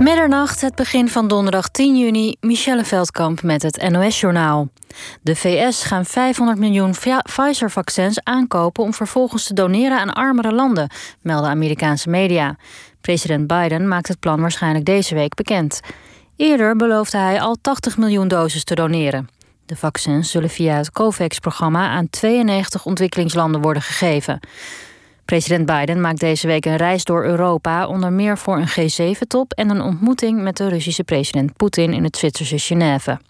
Middernacht, het begin van donderdag 10 juni, Michelle Veldkamp met het NOS-journaal. De VS gaan 500 miljoen Pfizer-vaccins aankopen om vervolgens te doneren aan armere landen, melden Amerikaanse media. President Biden maakt het plan waarschijnlijk deze week bekend. Eerder beloofde hij al 80 miljoen doses te doneren. De vaccins zullen via het COVAX-programma aan 92 ontwikkelingslanden worden gegeven. President Biden maakt deze week een reis door Europa, onder meer voor een G7-top en een ontmoeting met de Russische president Poetin in het Zwitserse Genève.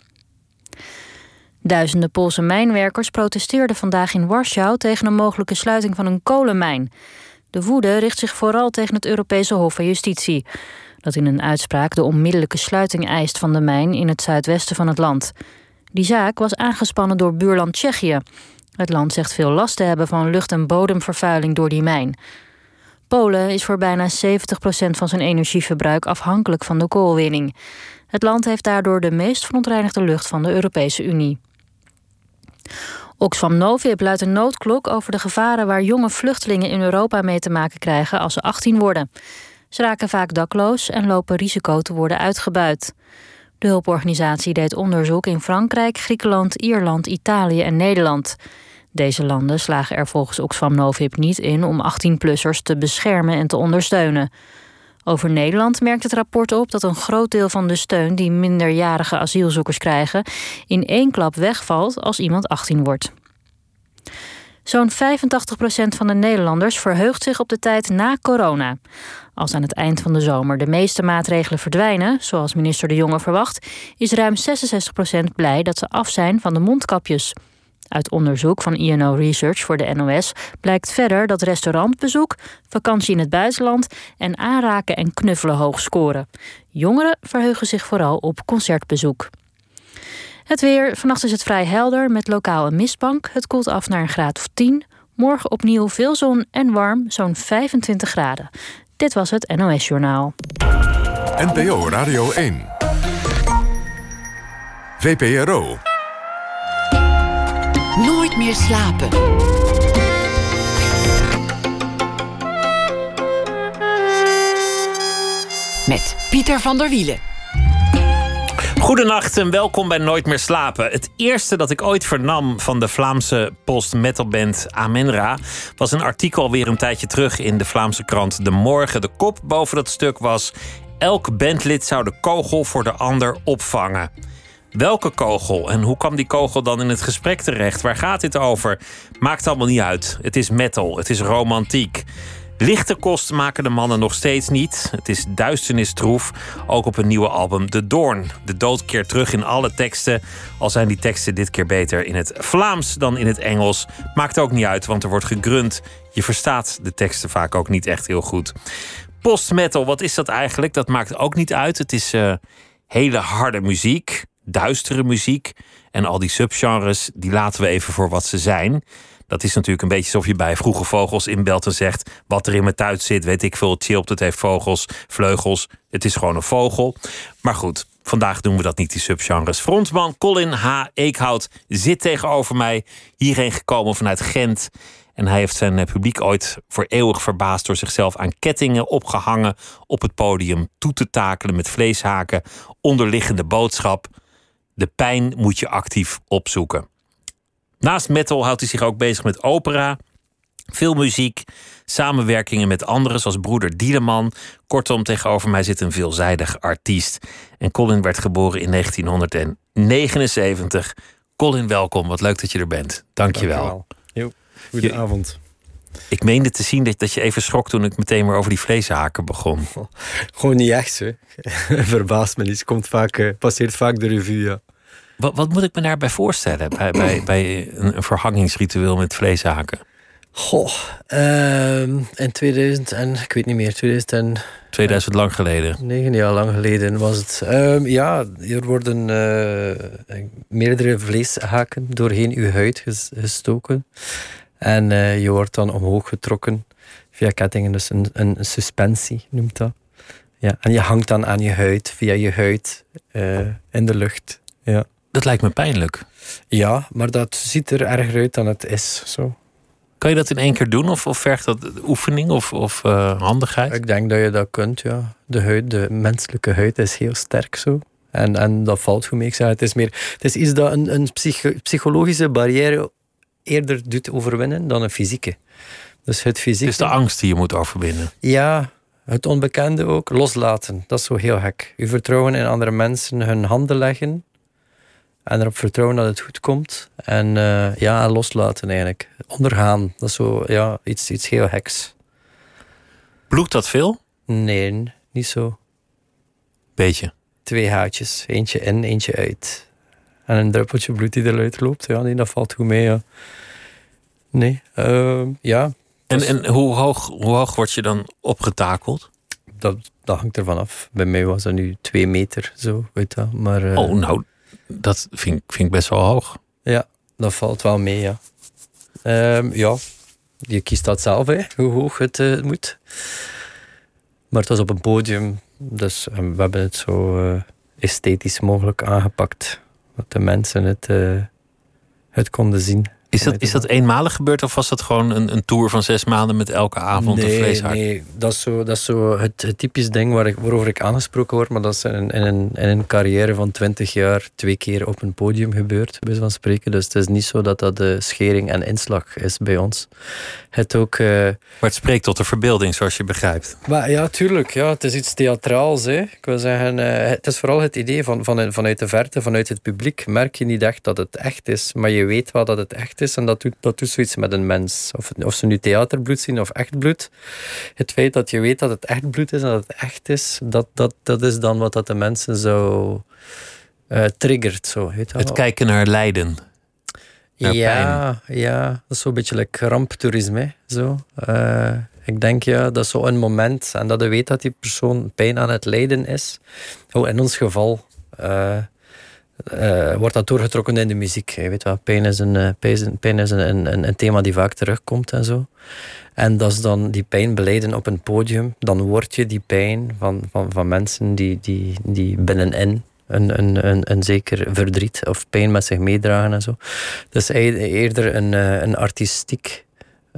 Duizenden Poolse mijnwerkers protesteerden vandaag in Warschau tegen een mogelijke sluiting van een kolenmijn. De woede richt zich vooral tegen het Europese Hof van Justitie, dat in een uitspraak de onmiddellijke sluiting eist van de mijn in het zuidwesten van het land. Die zaak was aangespannen door buurland Tsjechië. Het land zegt veel last te hebben van lucht- en bodemvervuiling door die mijn. Polen is voor bijna 70% van zijn energieverbruik afhankelijk van de koolwinning. Het land heeft daardoor de meest verontreinigde lucht van de Europese Unie. Oxfam Novib luidt een noodklok over de gevaren waar jonge vluchtelingen in Europa mee te maken krijgen als ze 18 worden. Ze raken vaak dakloos en lopen risico te worden uitgebuit. De hulporganisatie deed onderzoek in Frankrijk, Griekenland, Ierland, Italië en Nederland. Deze landen slagen er volgens Oxfam Novib niet in om 18-plussers te beschermen en te ondersteunen. Over Nederland merkt het rapport op dat een groot deel van de steun die minderjarige asielzoekers krijgen in één klap wegvalt als iemand 18 wordt. Zo'n 85% van de Nederlanders verheugt zich op de tijd na corona. Als aan het eind van de zomer de meeste maatregelen verdwijnen, zoals minister De Jonge verwacht, is ruim 66% blij dat ze af zijn van de mondkapjes. Uit onderzoek van INO Research voor de NOS blijkt verder dat restaurantbezoek, vakantie in het buitenland en aanraken en knuffelen hoog scoren. Jongeren verheugen zich vooral op concertbezoek. Het weer. Vannacht is het vrij helder met lokaal een mistbank. Het koelt af naar een graad of 10. Morgen opnieuw veel zon en warm, zo'n 25 graden. Dit was het NOS Journaal. NPO Radio 1. VPRO. Nooit meer slapen. Met Pieter van der Wielen. Goedenacht en welkom bij Nooit meer slapen. Het eerste dat ik ooit vernam van de Vlaamse post-metalband Amenra was een artikel weer een tijdje terug in de Vlaamse krant De Morgen. De kop boven dat stuk was: Elk bandlid zou de kogel voor de ander opvangen. Welke kogel en hoe kwam die kogel dan in het gesprek terecht? Waar gaat dit over? Maakt allemaal niet uit. Het is metal, het is romantiek. Lichte kosten maken de mannen nog steeds niet. Het is duisternistroef, ook op een nieuwe album De Doorn. De dood keert terug in alle teksten, al zijn die teksten dit keer beter in het Vlaams dan in het Engels. Maakt ook niet uit, want er wordt gegrunt. Je verstaat de teksten vaak ook niet echt heel goed. Post-metal, wat is dat eigenlijk? Dat maakt ook niet uit. Het is uh, hele harde muziek duistere muziek. En al die subgenres, die laten we even voor wat ze zijn. Dat is natuurlijk een beetje alsof je bij vroege vogels inbelt en zegt: wat er in mijn tuit zit, weet ik veel. Chilpt, het heeft vogels, vleugels. Het is gewoon een vogel. Maar goed, vandaag doen we dat niet, die subgenres. Frontman Colin H. Eekhout zit tegenover mij, hierheen gekomen vanuit Gent. En hij heeft zijn publiek ooit voor eeuwig verbaasd door zichzelf aan kettingen opgehangen op het podium toe te takelen met vleeshaken. Onderliggende boodschap. De pijn moet je actief opzoeken. Naast metal houdt hij zich ook bezig met opera, filmmuziek, samenwerkingen met anderen zoals broeder Dieleman. Kortom, tegenover mij zit een veelzijdig artiest. En Colin werd geboren in 1979. Colin, welkom. Wat leuk dat je er bent. Dank je wel. Goedenavond. Ik meende te zien dat, dat je even schrok toen ik meteen weer over die vleeshaken begon. Gewoon niet echt, hè. Verbaast me niet. Komt vaak, uh, passeert vaak de revue, ja. Wat, wat moet ik me daarbij voorstellen bij, bij, bij een, verhangingsritueel met vleeshaken? Goh, uh, in 2000 en ik weet niet meer, 2000 2000 lang geleden. Negen jaar lang geleden was het. Uh, ja, er worden uh, meerdere vleeshaken doorheen uw huid gestoken. En uh, je wordt dan omhoog getrokken via kettingen, dus een, een suspensie noemt dat. Ja, en je hangt dan aan je huid, via je huid in de lucht. Ja. Dat lijkt me pijnlijk. Ja, maar dat ziet er erger uit dan het is. Zo. Kan je dat in één keer doen of, of vergt dat oefening of, of uh, handigheid? Ik denk dat je dat kunt, ja. De huid, de menselijke huid is heel sterk zo. En, en dat valt goed mee. Ik zeg, het is meer, het is iets dat een, een psychologische barrière eerder doet overwinnen dan een fysieke. Dus het fysieke... Het is de angst die je moet overwinnen. Ja, het onbekende ook. Loslaten, dat is zo heel gek. Je vertrouwen in andere mensen, hun handen leggen. En erop vertrouwen dat het goed komt. En uh, ja, loslaten eigenlijk. Ondergaan, dat is zo, ja, iets, iets heel heks. Bloedt dat veel? Nee, niet zo. Beetje? Twee haartjes. Eentje in, eentje uit. En een druppeltje bloed die eruit loopt. Ja, nee, dat valt goed mee, ja. Nee, uh, ja. En, en hoe, hoog, hoe hoog word je dan opgetakeld? Dat, dat hangt ervan af. Bij mij was dat nu twee meter, zo, weet je Maar, uh, oh, nou, dat vind, vind ik best wel hoog. Ja, dat valt wel mee, ja. Um, ja, je kiest dat zelf, hè, hoe hoog het uh, moet. Maar het was op een podium, dus we hebben het zo uh, esthetisch mogelijk aangepakt. Dat de mensen het, uh, het konden zien. Is dat, is dat eenmalig gebeurd of was dat gewoon een, een tour van zes maanden met elke avond nee, een vleeshaak? Nee, dat is zo, dat is zo het, het typisch ding waar ik, waarover ik aangesproken word, maar dat is in, in, in, in een carrière van twintig jaar twee keer op een podium gebeurd, bij van spreken. Dus het is niet zo dat dat de schering en inslag is bij ons. Het ook... Uh, maar het spreekt tot de verbeelding, zoals je begrijpt. Maar ja, tuurlijk. Ja, het is iets theatraals. Hè. Ik wil zeggen, uh, het is vooral het idee van, van, vanuit de verte, vanuit het publiek, merk je niet echt dat het echt is, maar je weet wel dat het echt is en dat doet, dat doet zoiets met een mens. Of, of ze nu theaterbloed zien of echt bloed. Het feit dat je weet dat het echt bloed is en dat het echt is, dat, dat, dat is dan wat dat de mensen zo uh, triggert. Zo, het kijken naar lijden. Naar ja, pijn. ja, dat is zo'n beetje like ramptoerisme. Zo. Uh, ik denk ja, dat is zo'n moment en dat je weet dat die persoon pijn aan het lijden is. Oh, in ons geval. Uh, uh, wordt dat doorgetrokken in de muziek. Je weet wel, pijn is, een, pijn is een, een, een, thema die vaak terugkomt en zo. En dat is dan die pijn beleiden op een podium. Dan word je die pijn van, van, van mensen die, die, die binnenin een, een, een, een zeker verdriet of pijn met zich meedragen en zo. Dus eerder een, een artistiek,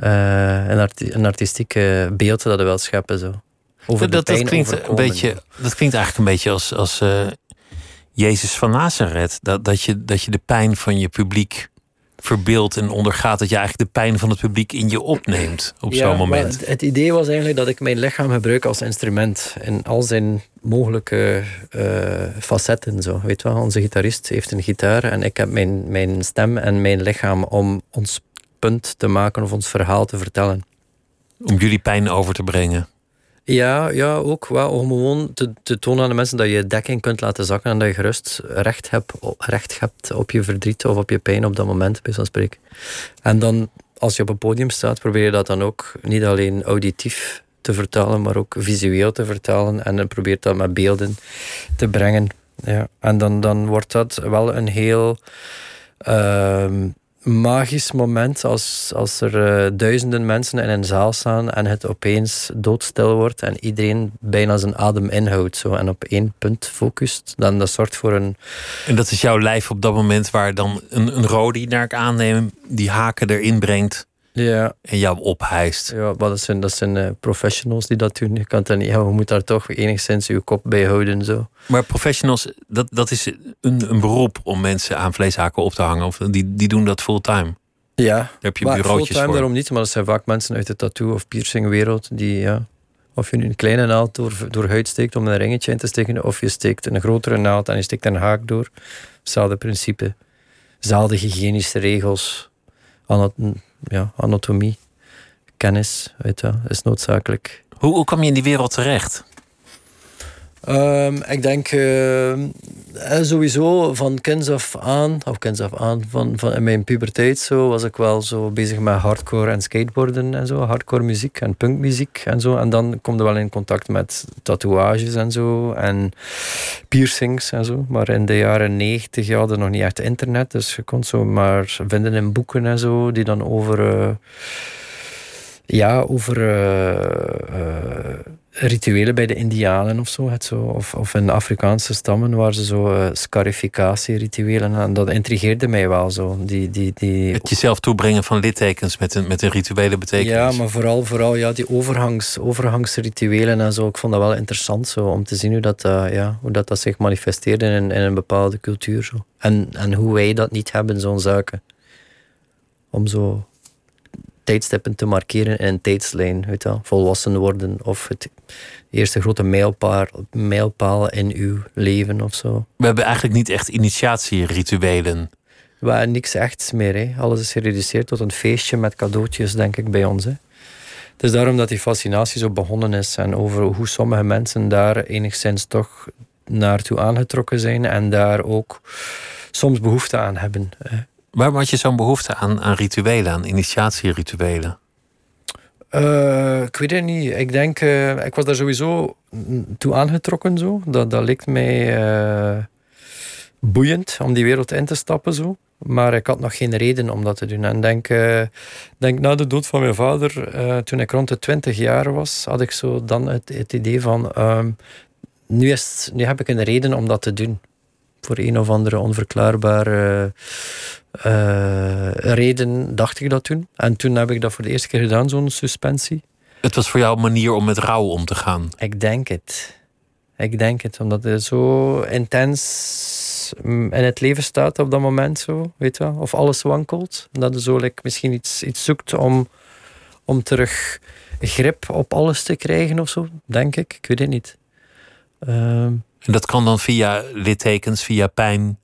uh, een, arti een artistieke beeld dat we wel scheppen. Zo. Over dat, dat, klinkt een beetje, dat klinkt eigenlijk een beetje als, als uh, Jezus van Nazareth. Dat, dat, je, dat je de pijn van je publiek verbeeldt en ondergaat. Dat je eigenlijk de pijn van het publiek in je opneemt op zo'n moment. Het, het, idee was eigenlijk dat ik mijn lichaam gebruik als instrument. In al zijn mogelijke uh, facetten. Zo. Weet wel, onze gitarist heeft een gitaar en ik heb mijn, mijn stem en mijn lichaam om ons punt te maken of ons verhaal te vertellen. Om jullie pijn over te brengen. Ja, ja ook wel om gewoon te, te, tonen aan de mensen dat je dekking kunt laten zakken en dat je gerust recht hebt, recht hebt op je verdriet of op je pijn op dat moment, bij zo'n. En dan, als je op een podium staat, probeer je dat dan ook niet alleen auditief te vertalen, maar ook visueel te vertalen en probeer dat met beelden te brengen. Ja. En dan, dan wordt dat wel een heel. Uh, magisch moment als, als er uh, duizenden mensen in een zaal staan en het opeens doodstil wordt en iedereen bijna zijn adem inhoudt zo, en op één punt focust. Dan dat zorgt voor een... En dat is jouw lijf op dat moment waar dan een, een rodi, naar ik aanneem, die haken erin brengt. Ja. En jou ophijst. Ja, maar dat zijn, dat zijn uh, professionals die dat doen. Je kan niet, ja, je moet daar toch enigszins je kop bij houden. Zo. Maar professionals, dat, dat is een, een beroep om mensen aan vleeshaken op te hangen. Of die, die doen dat fulltime. Ja, daar heb je bureautjes fulltime daarom niet, maar dat zijn vaak mensen uit de tattoo- of piercingwereld die, ja, of je nu een kleine naald door, door huid steekt om een ringetje in te steken, of je steekt een grotere naald en je steekt een haak door. Hetzelfde principe. Zelfde hygiënische regels ja, anatomie, kennis, weet is noodzakelijk. Hoe, hoe je in die wereld terecht? Um, ik denk uh, sowieso van kinds af aan, of kinds af aan, van, van in mijn puberteit zo, was ik wel zo bezig met hardcore en skateboarden en zo, hardcore muziek en punkmuziek en zo. En dan kom je wel in contact met tatoeages en zo, en piercings en zo. Maar in de jaren negentig ja, hadden nog niet echt internet, dus je kon zo maar vinden in boeken en zo, die dan over... Uh, ja, over rituelen bij de Indianen of zo, het zo of, of in de Afrikaanse stammen waar ze zo uh, scarificatie-rituelen en dat intrigeerde mij wel zo. Die, die, die... Het jezelf toebrengen van littekens met een, met een rituele betekenis. Ja, maar vooral, vooral ja, die overgangs, overgangsrituelen en zo. Ik vond dat wel interessant zo, om te zien hoe dat, uh, ja, hoe dat, dat zich manifesteerde in, in een bepaalde cultuur. Zo. En, en hoe wij dat niet hebben, zo'n zaken. Om zo tijdstippen te markeren in een tijdslijn. Weet je, volwassen worden of het eerste grote mijlpaal, mijlpaal in uw leven of zo. We hebben eigenlijk niet echt initiatierituelen. Hebben niks echt meer. Hè. Alles is gereduceerd tot een feestje met cadeautjes, denk ik, bij ons. Hè. Het is daarom dat die fascinatie zo begonnen is en over hoe sommige mensen daar enigszins toch naartoe aangetrokken zijn en daar ook soms behoefte aan hebben. Waarom had je zo'n behoefte aan, aan rituelen, aan initiatierituelen? Uh, ik weet het niet. Ik denk, uh, ik was daar sowieso toe aangetrokken. Zo. Dat, dat leek mij uh, boeiend om die wereld in te stappen. Zo. Maar ik had nog geen reden om dat te doen. En denk, denk na de dood van mijn vader, toen ik rond de 20 jaar was, had ik zo dan het, het idee van: ehm, nu, is, nu heb ik een reden om dat te doen. Voor een of andere onverklaarbare reden dacht ik dat toen. En toen heb ik dat voor de eerste keer gedaan, zo'n suspensie. Het was voor jou een manier om met rouw om te gaan? Ik denk het. Ik denk het, omdat het zo intens in het leven staat op dat moment zo, weet je Of alles wankelt. Dat je zo like, misschien iets, iets zoekt om, om terug grip op alles te krijgen of zo, denk ik. Ik weet het niet. Ehm, en dat kan dan via littekens, via pijn?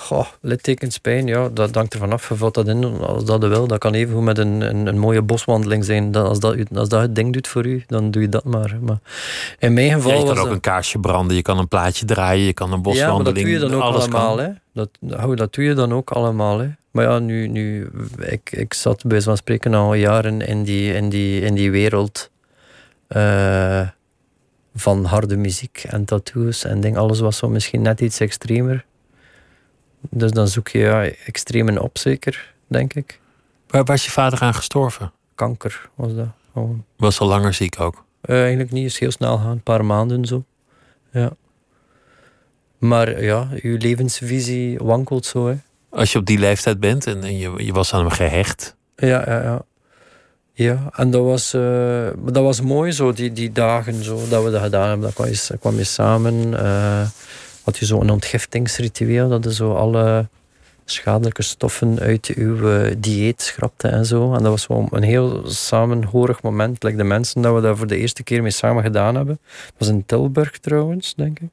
Goh, littekenspijn, ja, dat dankt ervan af. Je valt dat in als dat wil. Dat kan even goed met een, een, een, mooie boswandeling zijn. Dat, als, dat, als dat het ding doet voor u, dan doe je dat maar. maar in mijn geval. Ja, je kan ook een kaarsje branden, je kan een plaatje draaien, je kan een boswandeling. Ja, dat doe je dan ook allemaal. Hè? Dat, dat doe je dan ook allemaal. Hè? Maar ja, nu, nu ik, ik zat bij van spreken al jaren in die, in die, in die wereld. Uh, van harde muziek en tattoos en ding. Alles was zo misschien net iets extremer. Dus dan zoek je ja, extreme op, zeker, denk ik. Waar was je vader aan gestorven? Kanker was dat. Gewoon. Was al langer ziek ook? Uh, eigenlijk niet, is heel snel gaan, een paar maanden zo. Ja. Maar ja, je levensvisie wankelt zo. Hè. Als je op die leeftijd bent en, en je, je was aan hem gehecht. Ja, ja, ja. Ja, en dat was, uh, dat was mooi zo, die, die dagen zo, dat we dat gedaan hebben. Dat kwam je, kwam je samen. Uh, had je zo'n ontgiftingsritueel, dat je zo alle schadelijke stoffen uit uw eh, dieet schrapte en zo. En dat was zo een heel samenhorig moment. Like de mensen dat we daar voor de eerste keer mee samen gedaan hebben. Dat was in Tilburg trouwens, denk ik.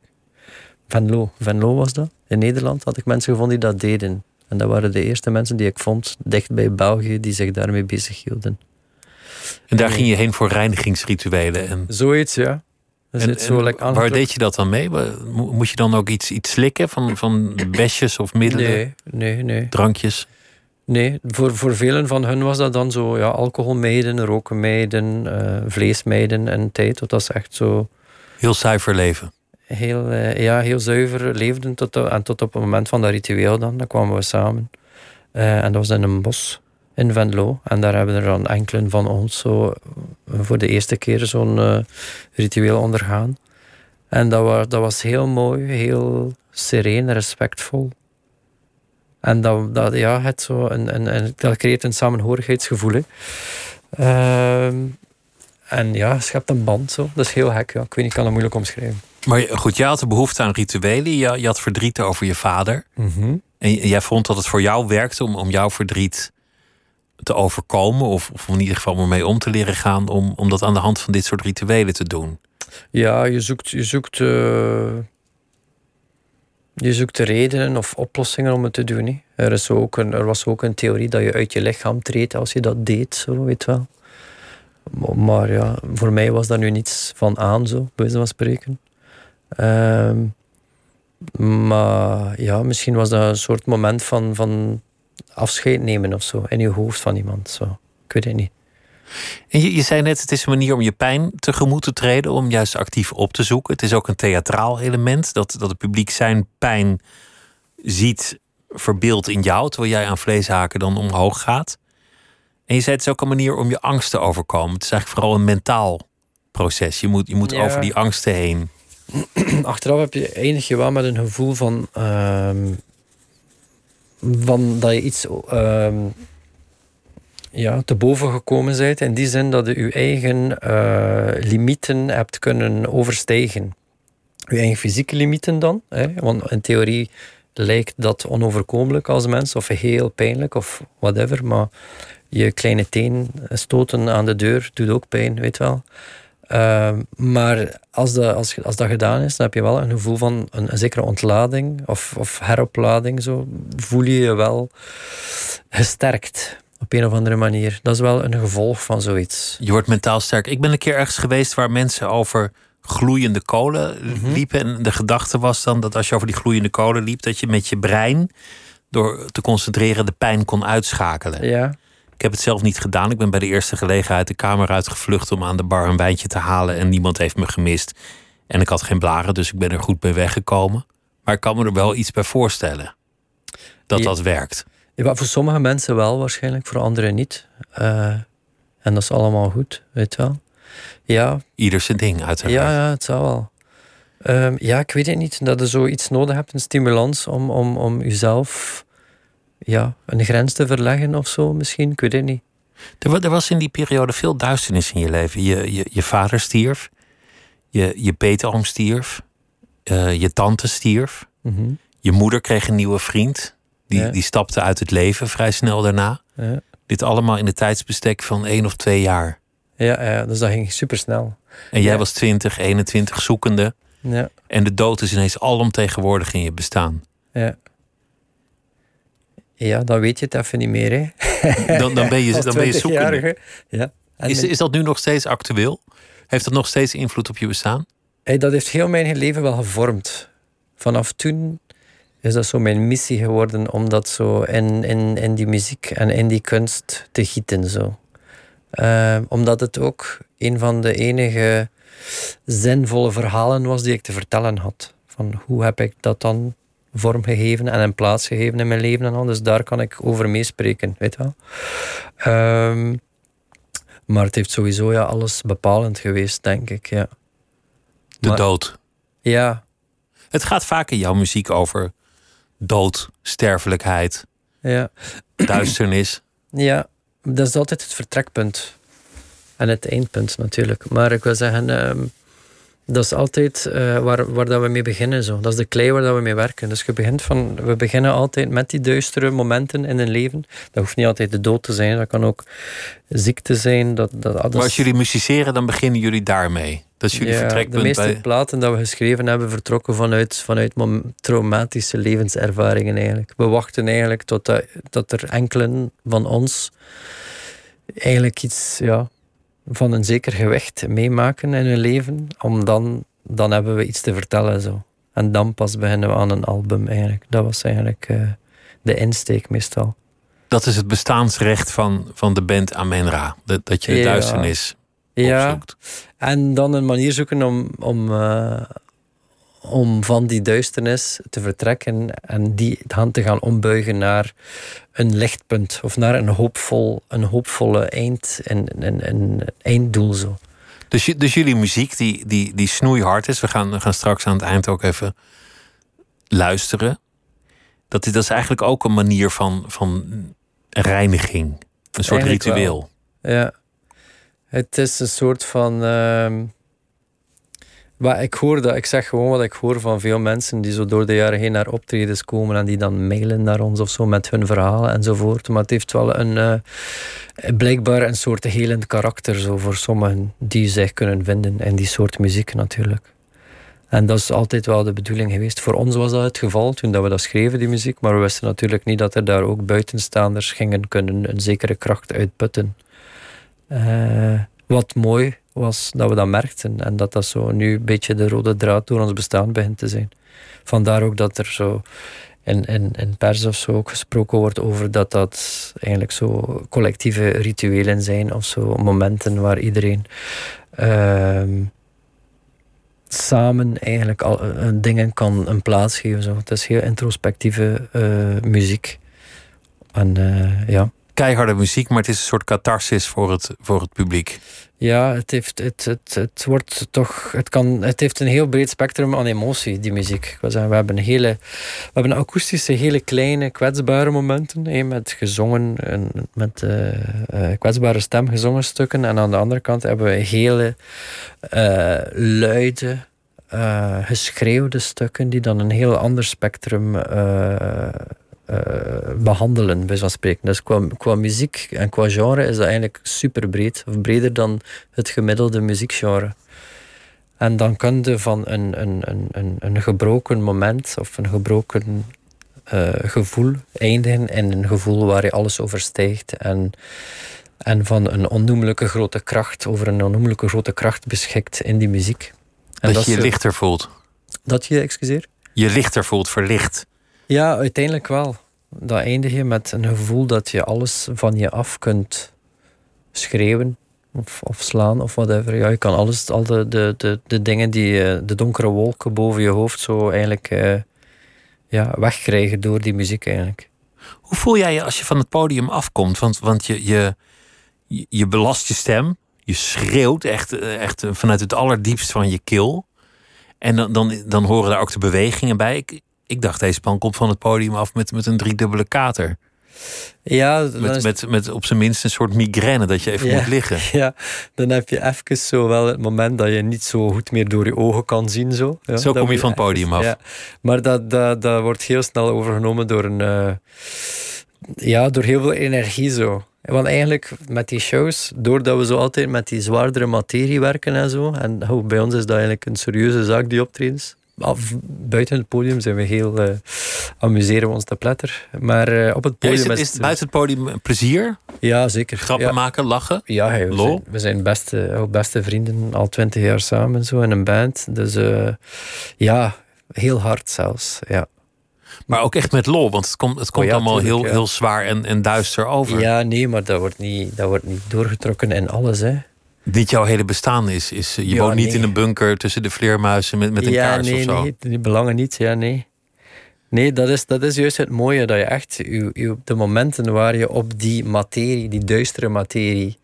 Venlo. Venlo was dat. In Nederland had ik mensen gevonden die dat deden. En dat waren de eerste mensen die ik vond dicht bij België die zich daarmee bezig hielden. En daar ging je heen voor reinigingsrituelen? En... Zoiets, ja. En, zo waar deed je dat dan mee? Moet je dan ook iets, iets slikken van, van besjes of middelen? Nee, nee, nee. Drankjes? Nee, voor, voor velen van hun was dat dan zo ja, alcohol meiden, roken uh, vlees meiden en tijd. Dat was echt zo... Heel zuiver leven? Heel, uh, ja, heel zuiver leefden. Tot, en tot op het moment van dat ritueel dan, dan kwamen we samen. Uh, en dat was in een bos in Venlo. En daar hebben er dan enkelen van ons zo voor de eerste keer zo'n uh, ritueel ondergaan. En dat was, dat was heel mooi, heel sereen, respectvol. En dat, dat, ja, het zo een, een, een, dat creëert een samenhorigheidsgevoel. Uh, en ja, je schept een band zo. Dat is heel gek. Ja. Ik weet niet, ik kan het moeilijk omschrijven. Maar goed, jij had de behoefte aan rituelen. Je, je had verdriet over je vader. Mm En jij vond dat het voor jou werkte om, om jouw verdriet te overkomen, of, of in ieder geval mee om te leren gaan, om, om dat aan de hand van dit soort rituelen te doen? Ja, je zoekt, je zoekt, uh, je zoekt redenen of oplossingen om het te doen. Er, is ook een, er was ook een theorie dat je uit je lichaam treedt als je dat deed, zo weet wel. Maar ja, voor mij was daar nu niets van aan, zo, bij wijze van spreken. Uh, maar ja, misschien was dat een soort moment van, van afscheid nemen of zo in je hoofd van iemand. Zo. Ik weet het niet. En je, je zei net, het is een manier om je pijn tegemoet te treden, om juist actief op te zoeken. Het is ook een theatraal element, dat, dat het publiek zijn pijn ziet, verbeeld in jou, terwijl jij aan vleeshaken dan omhoog gaat. En je zei, het is ook een manier om je angst te overkomen. Het is eigenlijk vooral een mentaal proces. Je moet, je moet Ja. over die angsten heen. Achteraf heb je, eindig je wel met een gevoel van, ehm, van dat je iets ehm, ja, te boven gekomen bent. In die zin dat je je eigen eh, limieten hebt kunnen overstijgen. Je eigen fysieke limieten dan. Hè? Want in theorie lijkt dat onoverkomelijk als mens, of heel pijnlijk, of whatever. Maar je kleine teen stoten aan de deur doet ook pijn, weet wel. Ehm, maar als dat, als, als dat gedaan is, dan heb je wel een gevoel van een, een zekere ontlading of, of heroplading. Zo voel je je wel gesterkt op een of andere manier. Dat is wel een gevolg van zoiets. Je wordt mentaal sterk. Ik ben een keer ergens geweest waar mensen over gloeiende kolen Mhm. liepen. En de gedachte was dan dat als je over die gloeiende kolen liep, dat je met je brein, door te concentreren, de pijn kon uitschakelen. Ja, Ik heb het zelf niet gedaan. Ik ben bij de eerste gelegenheid de kamer uitgevlucht om aan de bar een wijntje te halen. En niemand heeft me gemist. En ik had geen blaren, dus ik ben er goed bij weggekomen. Maar ik kan me er wel iets bij voorstellen. Dat Ja. dat werkt. Ja, voor sommige mensen wel waarschijnlijk, voor anderen niet. Eh, en dat is allemaal goed, weet je wel. Ja, Ieder zijn ding, uiteraard. Ja, ja, het zou wel. Ehm, ja, ik weet het niet. Dat je zoiets nodig hebt, een stimulans om, om, om jezelf ja, een grens te verleggen of zo misschien. Ik weet het niet. Er, wa- er was in die periode veel duisternis in je leven. Je, je, je vader stierf. Je, je peetoom stierf. eh, je tante stierf. Mhm. Je moeder kreeg een nieuwe vriend. Die, Ja. die stapte uit het leven vrij snel daarna. Ja. Dit allemaal in de tijdsbestek van één of twee jaar. Ja, ja, dus dat ging supersnel. En jij Ja. was 20, 21 zoekende. Ja, En de dood is ineens alomtegenwoordig in je bestaan. ja. Ja, dan weet je het even niet meer, hè. Dan, dan ben je, dan ben je zoekende. 20-jarige. Ja. En Is, is dat nu nog steeds actueel? Heeft dat nog steeds invloed op je bestaan? Hey, dat heeft heel mijn leven wel gevormd. Vanaf toen is dat zo mijn missie geworden om dat zo in, in, in die muziek en in die kunst te gieten. Zo. Eh, omdat het ook een van de enige zinvolle verhalen was die ik te vertellen had. Van hoe heb ik dat dan vormgegeven en een plaats gegeven in mijn leven en al. Dus daar kan ik over meespreken, weet je wel. Ehm, maar het heeft sowieso ja, alles bepalend geweest, denk ik. Ja. De Maar- dood. Ja, Het gaat vaak in jouw muziek over dood, sterfelijkheid, ja, duisternis. ja. Dat is altijd het vertrekpunt. En het eindpunt natuurlijk. Maar ik wil zeggen, ehm, dat is altijd eh, waar, waar dat we mee beginnen. Zo. Dat is de klei waar dat we mee werken. Dus je begint van, we beginnen altijd met die duistere momenten in een leven. Dat hoeft niet altijd de dood te zijn. Dat kan ook ziekte zijn. Dat, dat, dat Maar als jullie musiceren, dan beginnen jullie daarmee. Dat is jullie Ja, de vertrekpunt meeste bij... platen dat we geschreven hebben, vertrokken vanuit, vanuit traumatische levenservaringen eigenlijk. We wachten eigenlijk tot dat, dat er enkelen van ons eigenlijk iets ja, van een zeker gewicht meemaken in hun leven. Om dan, dan hebben we iets te vertellen. Zo. En dan pas beginnen we aan een album eigenlijk. Dat was eigenlijk eh, de insteek meestal. Dat is het bestaansrecht van, van de band Amenra. Dat, dat je de Ja. duisternis Ja, opzoekt. En dan een manier zoeken om, om, eh, om van die duisternis te vertrekken en die dan te gaan ombuigen naar een lichtpunt of naar een, hoopvol, een hoopvolle eind, een, een, een einddoel. Zo. Dus, dus jullie muziek, die, die, die snoeihard is. We gaan, we gaan straks aan het eind ook even luisteren. Dat, is- dat is eigenlijk ook een manier van, van reiniging. Een soort Eigenlijk wel. ritueel. Ja. Het is een soort van. ehm maar ik hoor dat, ik zeg gewoon wat ik hoor van veel mensen die zo door de jaren heen naar optredens komen en die dan mailen naar ons of zo met hun verhalen enzovoort. Maar het heeft wel een eh, blijkbaar een soort helend karakter zo voor sommigen die zich kunnen vinden in die soort muziek natuurlijk. En dat is altijd wel de bedoeling geweest. Voor ons was dat het geval toen dat we dat schreven, die muziek. Maar we wisten natuurlijk niet dat er daar ook buitenstaanders gingen kunnen een zekere kracht uitputten. Eh, wat mooi was dat we dat merkten en dat dat zo nu een beetje de rode draad door ons bestaan begint te zijn. Vandaar ook dat er zo in, in, in pers of zo ook gesproken wordt over dat dat eigenlijk zo collectieve rituelen zijn of zo momenten waar iedereen ehm, samen eigenlijk al, eh, dingen kan een plaats geven. Zo. Het is heel introspectieve eh, muziek. En eh, ja, keiharde muziek, maar het is een soort catharsis voor het, voor het publiek. Ja, het, heeft, het, het, het wordt toch. Het, kan, het heeft een heel breed spectrum aan emotie, die muziek. Ik we hebben hele. We hebben akoestische, hele kleine, kwetsbare momenten. Hè, met gezongen, en met uh, uh, kwetsbare stem gezongen stukken. En aan de andere kant hebben we hele uh, luide, geschreeuwde stukken. die dan een heel ander spectrum uh, behandelen, bij zo'n spreken. Dus qua, qua muziek en qua genre is dat eigenlijk super breed, of breder dan het gemiddelde muziekgenre. En dan kun je van een, een, een, een gebroken moment of een gebroken uh, gevoel eindigen in een gevoel waar je alles overstijgt en, en van een onnoemelijke grote kracht, over een onnoemelijke grote kracht beschikt in die muziek. En dat, dat je je lichter voelt. Dat je, excuseer? Je lichter voelt, verlicht. Ja, uiteindelijk wel. Dan eindig je met een gevoel dat je alles van je af kunt schreeuwen of, of slaan of whatever. Ja, je kan alles, al de, de, de, de dingen die eh, de donkere wolken boven je hoofd zo eigenlijk uh, ja, wegkrijgen door die muziek eigenlijk. Hoe voel jij je als je van het podium afkomt? Want, want je, je, je belast je stem, je schreeuwt echt, eh, echt vanuit het allerdiepst van je keel. En dan, dan, dan horen daar ook de bewegingen bij. Ik dacht, deze man komt van het podium af met, met een driedubbele kater. Ja, met, met, met op zijn minst een soort migraine dat je even moet liggen. Ja, dan heb je even zo wel het moment dat je niet zo goed meer door je ogen kan zien. Zo, ja, zo kom je van het podium af. Ja. Maar dat, dat, dat wordt heel snel overgenomen door, een, uh, ja, door heel veel energie. Zo. Want eigenlijk met die shows, doordat we zo altijd met die zwaardere materie werken en zo, en bij ons is dat eigenlijk een serieuze zaak, die optredens, buiten het podium zijn we heel uh, amuseren we ons te pletter. Maar uh, op het podium is, het, buiten het podium plezier? Ja, zeker. Grappen maken, lachen? Ja, we. Zijn, we zijn beste, beste vrienden al twintig jaar samen zo in een band. Dus uh, ja, heel hard zelfs. Ja. Maar ook echt met lol, want het komt, het komt oh allemaal heel, heel zwaar en, en duister over. Ja, nee, maar dat wordt niet, dat wordt niet doorgetrokken in alles. Hè. Dit jouw hele bestaan is. is je woont niet in een bunker tussen de vleermuizen met, met een ja, kaars nee, of zo. Nee, die belangen niet. Ja, nee. Nee, dat is, dat is juist het mooie. Dat je echt je, de momenten waar je op die materie, die duistere materie,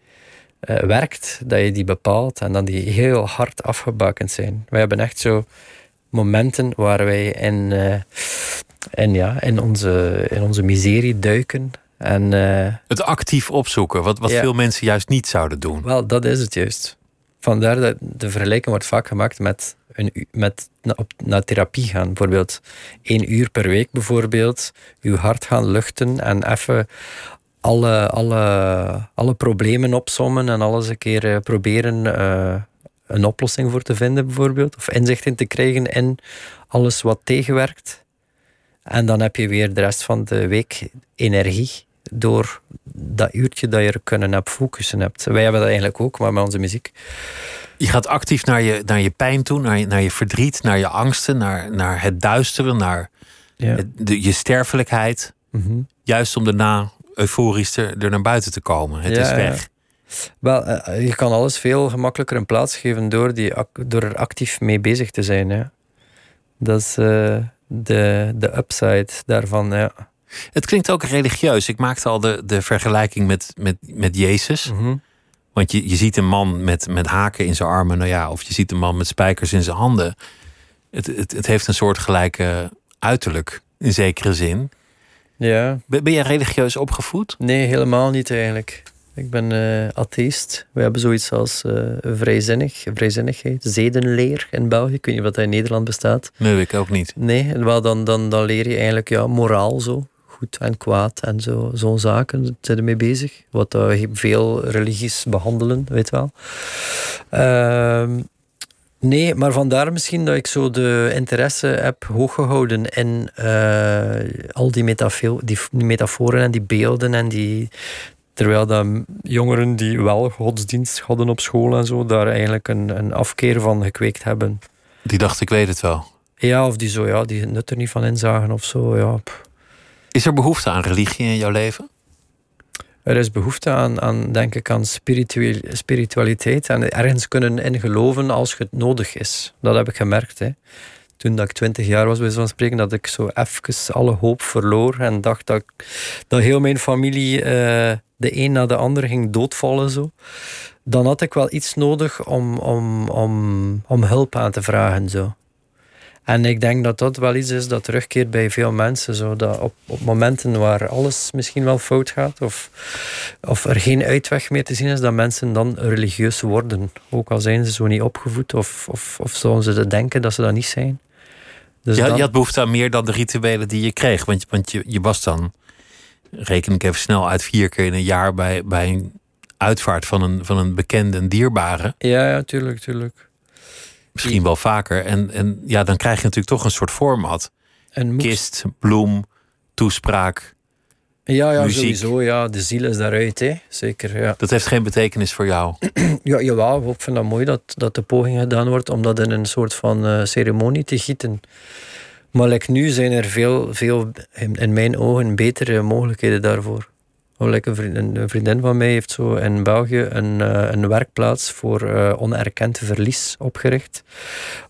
uh, werkt, dat je die bepaalt en dan die heel hard afgebakend zijn. Wij hebben echt zo momenten waar wij in, uh, in, ja, in, onze, in onze miserie duiken en, uh, het actief opzoeken, wat, wat veel mensen juist niet zouden doen. Wel, dat is het juist. Vandaar dat de vergelijking wordt vaak gemaakt met, een, met op, naar therapie gaan. Bijvoorbeeld één uur per week bijvoorbeeld. Uw hart gaan luchten en even alle, alle, alle problemen opsommen en alles een keer uh, proberen uh, een oplossing voor te vinden bijvoorbeeld. Of inzicht in te krijgen in alles wat tegenwerkt. En dan heb je weer de rest van de week energie door dat uurtje dat je er kunnen op focussen hebt. Wij hebben dat eigenlijk ook, maar met onze muziek. Je gaat actief naar je, naar je pijn toe, naar je, naar je verdriet, naar je angsten, naar, naar het duisteren, naar ja. de, je sterfelijkheid. Mhm. Juist om daarna euforisch er, er naar buiten te komen. Het is weg. Wel, eh, je kan alles veel gemakkelijker een plaats geven door, die, door er actief mee bezig te zijn. Ja. Dat is uh, de, de upside daarvan. Ja. Het klinkt ook religieus. Ik maakte al de, de vergelijking met, met, met Jezus. Mhm. Want je, je ziet een man met, met haken in zijn armen, nou ja, of je ziet een man met spijkers in zijn handen. Het, het, het heeft een soort gelijke uiterlijk, in zekere zin. Ja. Ben, ben jij religieus opgevoed? Nee, helemaal niet eigenlijk. Ik ben uh, atheïst. We hebben zoiets als uh, vrijzinnig, vrijzinnigheid, zedenleer in België. Ik weet niet wat dat in Nederland bestaat. Nee, ik ook niet. Nee, wel dan, dan, dan leer je eigenlijk ja, moraal zo. Goed en kwaad en zo, zo'n zaken. Zijn mee bezig. Wat uh, veel religies behandelen, weet wel. Ehm, nee, maar vandaar misschien dat ik zo de interesse heb hooggehouden in al die, die metaforen en die beelden en die, Terwijl dat jongeren die wel godsdienst hadden op school en zo, daar eigenlijk een, een afkeer van gekweekt hebben. Die dacht, ik weet het wel. Ja, of die zo, ja, die nut er niet van inzagen of zo, ja. Is er behoefte aan religie in jouw leven? Er is behoefte aan, aan denk ik, aan spiritualiteit en ergens kunnen in geloven als het nodig is. Dat heb ik gemerkt. Hè. toen dat ik twintig jaar was, bij spreken, dat ik zo even alle hoop verloor en dacht dat, dat heel mijn familie uh, de een na de ander ging doodvallen. Zo. Dan had ik wel iets nodig om, om, om, om hulp aan te vragen. Zo. En ik denk dat dat wel iets is dat terugkeert bij veel mensen. Zo, dat op, op momenten waar alles misschien wel fout gaat, of, of er geen uitweg meer te zien is, dat mensen dan religieus worden. Ook al zijn ze zo niet opgevoed, of, of, of zouden ze denken dat ze dat niet zijn. Dus ja, Je had behoefte aan meer dan de rituelen die je kreeg. Want, want je, je was dan, reken ik even snel uit, vier keer in een jaar bij, bij een uitvaart van een, van een bekende en dierbare. Ja, ja, tuurlijk, tuurlijk. Misschien wel vaker. En, en ja, dan krijg je natuurlijk toch een soort format. Een Kist, bloem, toespraak. Ja, ja sowieso. Ja. De ziel is daaruit, hè. zeker. Ja. Dat heeft geen betekenis voor jou? ja, jawel, ik vind dat mooi dat, dat de poging gedaan wordt om dat in een soort van uh, ceremonie te gieten. Maar like nu zijn er veel, veel in mijn ogen betere mogelijkheden daarvoor. Like een, vriendin, een vriendin van mij heeft zo in België een, uh, een werkplaats voor uh, onerkend verlies opgericht.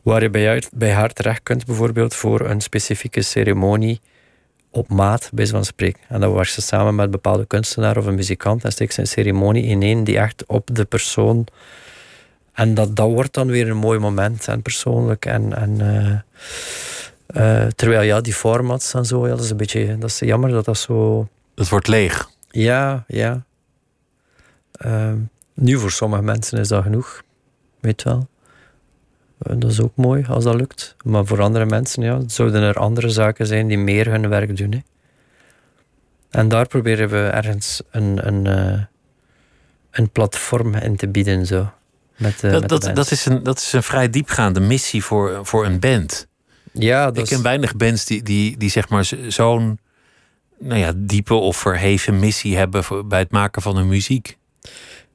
Waar je bij, bij haar terecht kunt, bijvoorbeeld voor een specifieke ceremonie op maat, bij van spreken. En dan was ze samen met een bepaalde kunstenaar of een muzikant en steekt ze een ceremonie ineen die echt op de persoon. En dat, dat wordt dan weer een mooi moment en persoonlijk. En, en, uh, terwijl ja, die formats en zo, ja, dat is een beetje dat is jammer dat dat zo. Het wordt leeg. Ja, ja. Ehm, nu voor sommige mensen is dat genoeg, weet wel. Uh, dat is ook mooi als dat lukt. Maar voor andere mensen ja, zouden er andere zaken zijn die meer hun werk doen. Hè. En daar proberen we ergens een, een, uh, een platform in te bieden. Zo, met, dat, dat, dat, is een, dat is een vrij diepgaande missie voor, voor een band. Ja, dat Ik ken weinig bands die, die, die zeg maar zo'n nou ja, diepe of verheven missie hebben bij het maken van hun muziek.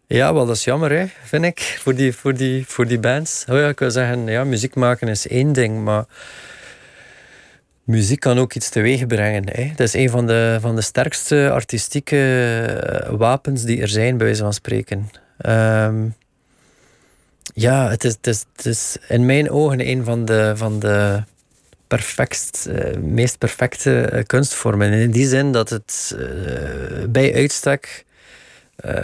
Ja, wel, dat is jammer, hè, vind ik, voor die, voor die, voor die bands. Oh ja, ik wil zeggen, ja, muziek maken is één ding, maar muziek kan ook iets teweeg brengen. Hè. Dat is een van de, van de sterkste artistieke eh, wapens die er zijn, bij wijze van spreken. Um, ja, het is, het, is, het is in mijn ogen een van de, van de perfect, uh, meest perfecte uh, kunstvormen. In die zin dat het uh, bij uitstek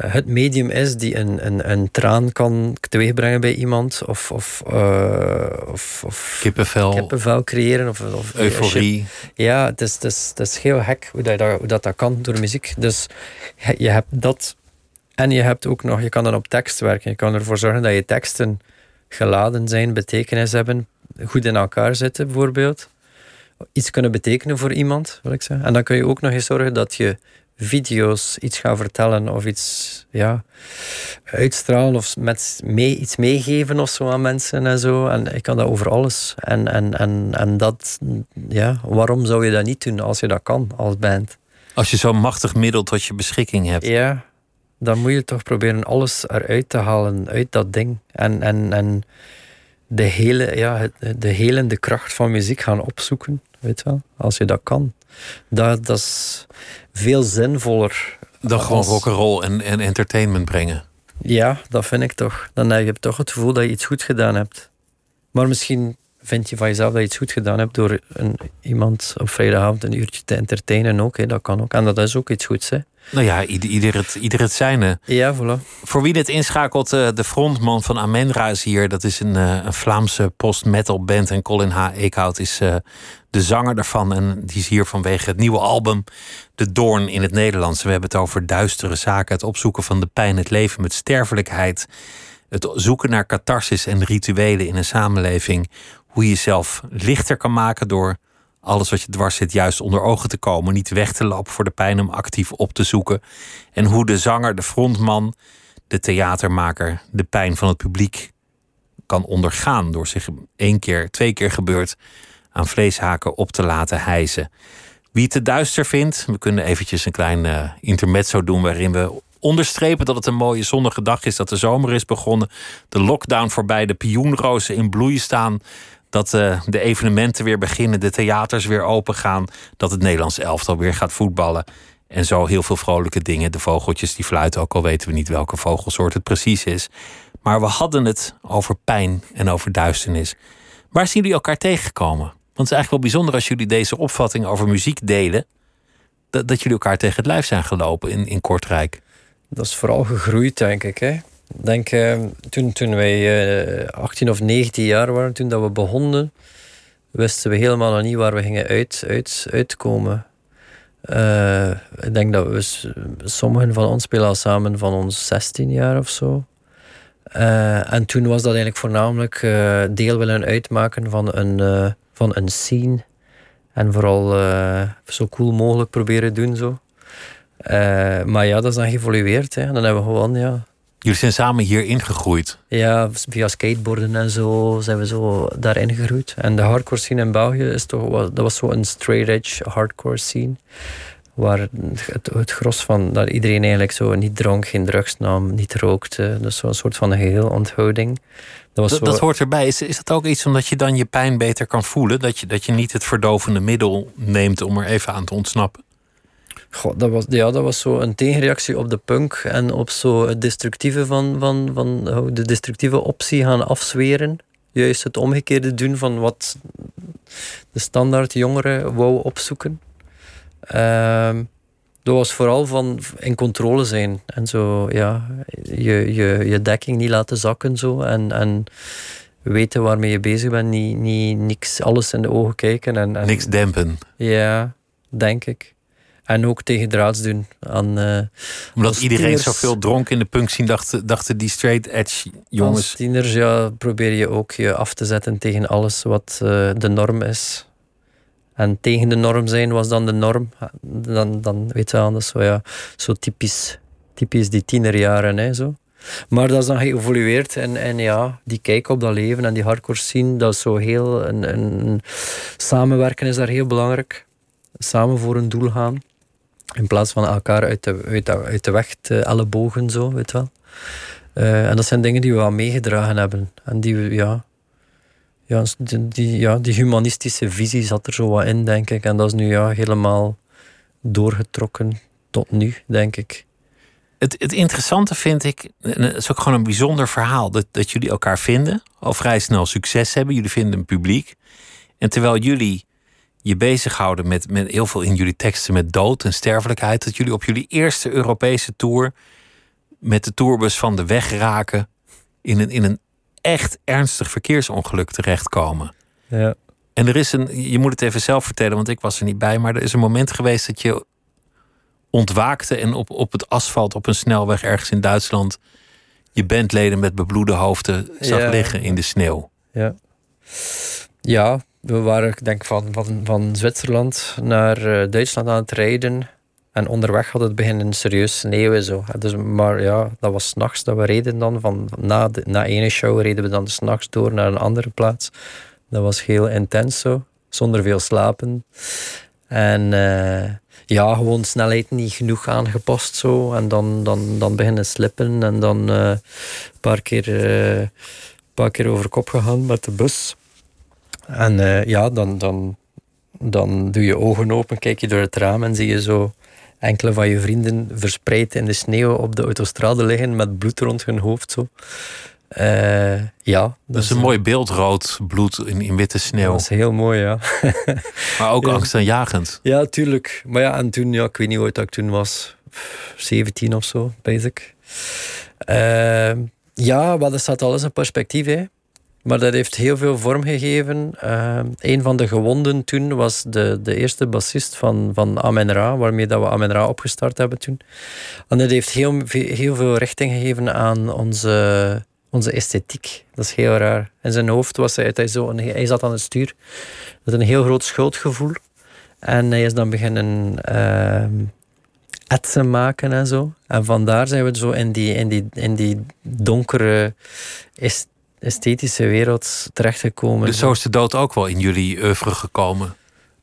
het medium is die een, een, een traan kan teweegbrengen bij iemand. Of, of, of, of kippenvel. kippenvel creëren. Of, of euforie. ja, het is, het, is, het is heel gek hoe dat, hoe dat, dat kan door muziek. Dus je hebt dat. En je hebt ook nog, je kan dan op tekst werken. Je kan ervoor zorgen dat je teksten geladen zijn, betekenis hebben, goed in elkaar zitten, bijvoorbeeld. Iets kunnen betekenen voor iemand, wil ik zeggen. En dan kun je ook nog eens zorgen dat je video's iets gaat vertellen of iets ja, uitstralen of met mee, iets meegeven of zo aan mensen en zo. En ik kan dat over alles. En, en, en, en dat, ja, waarom zou je dat niet doen als je dat kan als band? Als je zo'n machtig middel tot je beschikking hebt. Ja, dan moet je toch proberen alles eruit te halen uit dat ding. En, en, en de, hele, ja, de helende kracht van muziek gaan opzoeken. Weet wel, als je dat kan. Dat, dat is veel zinvoller. Dan als... gewoon rock'n'roll en, en entertainment brengen. Ja, dat vind ik toch. Dan heb je toch het gevoel dat je iets goed gedaan hebt. Maar misschien vind je van jezelf dat je iets goed gedaan hebt door een, iemand op vrijdagavond een uurtje te entertainen ook. Hè. Dat kan ook. En dat is ook iets goeds. Hè. Nou ja, ieder, ieder, het, ieder het zijne. Ja, voilà. Voor wie dit inschakelt, uh, de frontman van Amenra is hier. Dat is een, uh, een Vlaamse post-metal band. En Colin H. Eekhout is uh, de zanger daarvan. En die is hier vanwege het nieuwe album De Doorn in het Nederlands. We hebben het over duistere zaken. Het opzoeken van de pijn, het leven met sterfelijkheid. Het zoeken naar catharsis en rituelen in een samenleving. Hoe je jezelf lichter kan maken door alles wat je dwars zit juist onder ogen te komen. Niet weg te lopen voor de pijn, om actief op te zoeken. En hoe de zanger, de frontman, de theatermaker de pijn van het publiek kan ondergaan. Door zich één keer, twee keer gebeurd aan vleeshaken op te laten hijzen. Wie het te duister vindt, we kunnen eventjes een klein uh, intermezzo doen waarin we onderstrepen dat het een mooie zonnige dag is, dat de zomer is begonnen, de lockdown voorbij, de pioenrozen in bloei staan, dat uh, de evenementen weer beginnen, de theaters weer open gaan, dat het Nederlands elftal weer gaat voetballen. En zo heel veel vrolijke dingen. De vogeltjes die fluiten, ook al weten we niet welke vogelsoort het precies is. Maar we hadden het over pijn en over duisternis. Waar zijn jullie elkaar tegengekomen? Want het is eigenlijk wel bijzonder als jullie deze opvatting over muziek delen. Dat, dat jullie elkaar tegen het lijf zijn gelopen in, in Kortrijk. Dat is vooral gegroeid, denk ik. Hè. Denk, eh, toen, toen wij eh, 18 of 19 jaar waren, toen dat we begonnen, wisten we helemaal nog niet waar we gingen uit, uit, uitkomen. Eh, ik denk dat we, sommigen van ons spelen al samen van ons 16 jaar of zo. Eh, en toen was dat eigenlijk voornamelijk eh, deel willen uitmaken van een, eh, van een scene. En vooral eh, zo cool mogelijk proberen doen. Zo. Eh, maar ja, dat is dan geëvolueerd. Hè. Dan hebben we gewoon, ja, Jullie zijn samen hier ingegroeid. ja, via skateboarden en zo zijn we zo daarin gegroeid. En de hardcore scene in België is toch, wel- dat was zo een straight edge hardcore scene. Waar het, het gros van dat iedereen eigenlijk zo niet dronk, geen drugs nam, niet rookte. Dus zo'n soort van geheel onthouding. Dat was Dat, zo, dat hoort erbij. Is, is dat ook iets omdat je dan je pijn beter kan voelen? Dat je, dat je niet het verdovende middel neemt om er even aan te ontsnappen? Goh, dat, was, ja, dat was zo een tegenreactie op de punk en op zo het destructieve van, van, van de destructieve optie gaan afzweren. Juist het omgekeerde doen van wat de standaard jongeren wou opzoeken. Ehm, dat was vooral van in controle zijn en zo, ja, je, je, je dekking niet laten zakken zo en, en weten waarmee je bezig bent, niet, niet niks alles in de ogen kijken. En, en, Niks dempen. ja, denk ik. En ook tegen draads doen aan. eh, Omdat Als iedereen tieners- zoveel dronk in de punk zien, dachten, dachten die straight edge Als jongens. tieners ja, probeer je ook je af te zetten tegen alles wat eh, de norm is. En tegen de norm zijn was dan de norm. Dan, dan weet je is zo, ja, zo typisch, typisch die tienerjaren. Hè, zo. Maar dat is dan geëvolueerd en, en ja, die kijk op dat leven en die hardcore scene, dat is zo heel. Een, een, samenwerken is daar heel belangrijk. Samen voor een doel gaan. In plaats van elkaar uit de, uit de, uit de weg te ellebogen, zo, weet wel. Eh, en dat zijn dingen die we wel meegedragen hebben. En die ja, ja, die, die- ja, die humanistische visie zat er zo wat in, denk ik. En dat is nu ja, helemaal doorgetrokken tot nu, denk ik. Het, het interessante vind ik, het is ook gewoon een bijzonder verhaal, dat, dat jullie elkaar vinden, al vrij snel succes hebben. Jullie vinden een publiek. En terwijl jullie je bezighouden met, met heel veel in jullie teksten met dood en sterfelijkheid, dat jullie op jullie eerste Europese tour met de tourbus van de weg raken in een, in een echt ernstig verkeersongeluk terechtkomen. Ja. En er is een, je moet het even zelf vertellen, want ik was er niet bij, maar er is een moment geweest dat je ontwaakte en op, op het asfalt op een snelweg ergens in Duitsland je bandleden met bebloede hoofden zag Ja. liggen in de sneeuw. Ja. ja, we waren denk van, van, van Zwitserland naar eh, Duitsland aan het rijden. En onderweg had het beginnen serieus sneeuwen. Zo. Dus, maar ja, dat was s'nachts dat we reden dan. Van, na, de, na ene show reden we dan s'nachts door naar een andere plaats. Dat was heel intens zo. Zonder veel slapen. En eh, ja, gewoon snelheid niet genoeg aangepast zo. En dan, dan, dan beginnen slippen. En dan eh, een paar keer, eh, paar keer over kop gegaan met de bus. En eh, ja, dan, dan, dan doe je ogen open, kijk je door het raam en zie je zo enkele van je vrienden verspreid in de sneeuw op de autostrade liggen met bloed rond hun hoofd. Zo. Eh, ja, Dat is een mooi beeld, rood bloed in, in witte Dat sneeuw. was heel mooi, ja. Maar ook Ja. angstaanjagend. Ja, tuurlijk. Maar ja, en toen, ja, ik weet niet hoe oud ik toen was. 17 of zo, basic. Ehm ja, maar dat staat alles in perspectief, hè. Maar dat heeft heel veel vorm gegeven. Ehm een van de gewonden toen was de, de eerste bassist van, van Amen Ra, waarmee dat we Amen Ra opgestart hebben toen. En dat heeft heel, heel veel richting gegeven aan onze, onze esthetiek. Dat is heel raar. In zijn hoofd was hij, zo hij zat aan het stuur. Met een heel groot schuldgevoel. En hij is dan beginnen ehm etsen maken en zo. En vandaar zijn we zo in die, in die, in die donkere est- esthetische wereld terechtgekomen. Dus zo is de dood ook wel in jullie oeuvre gekomen.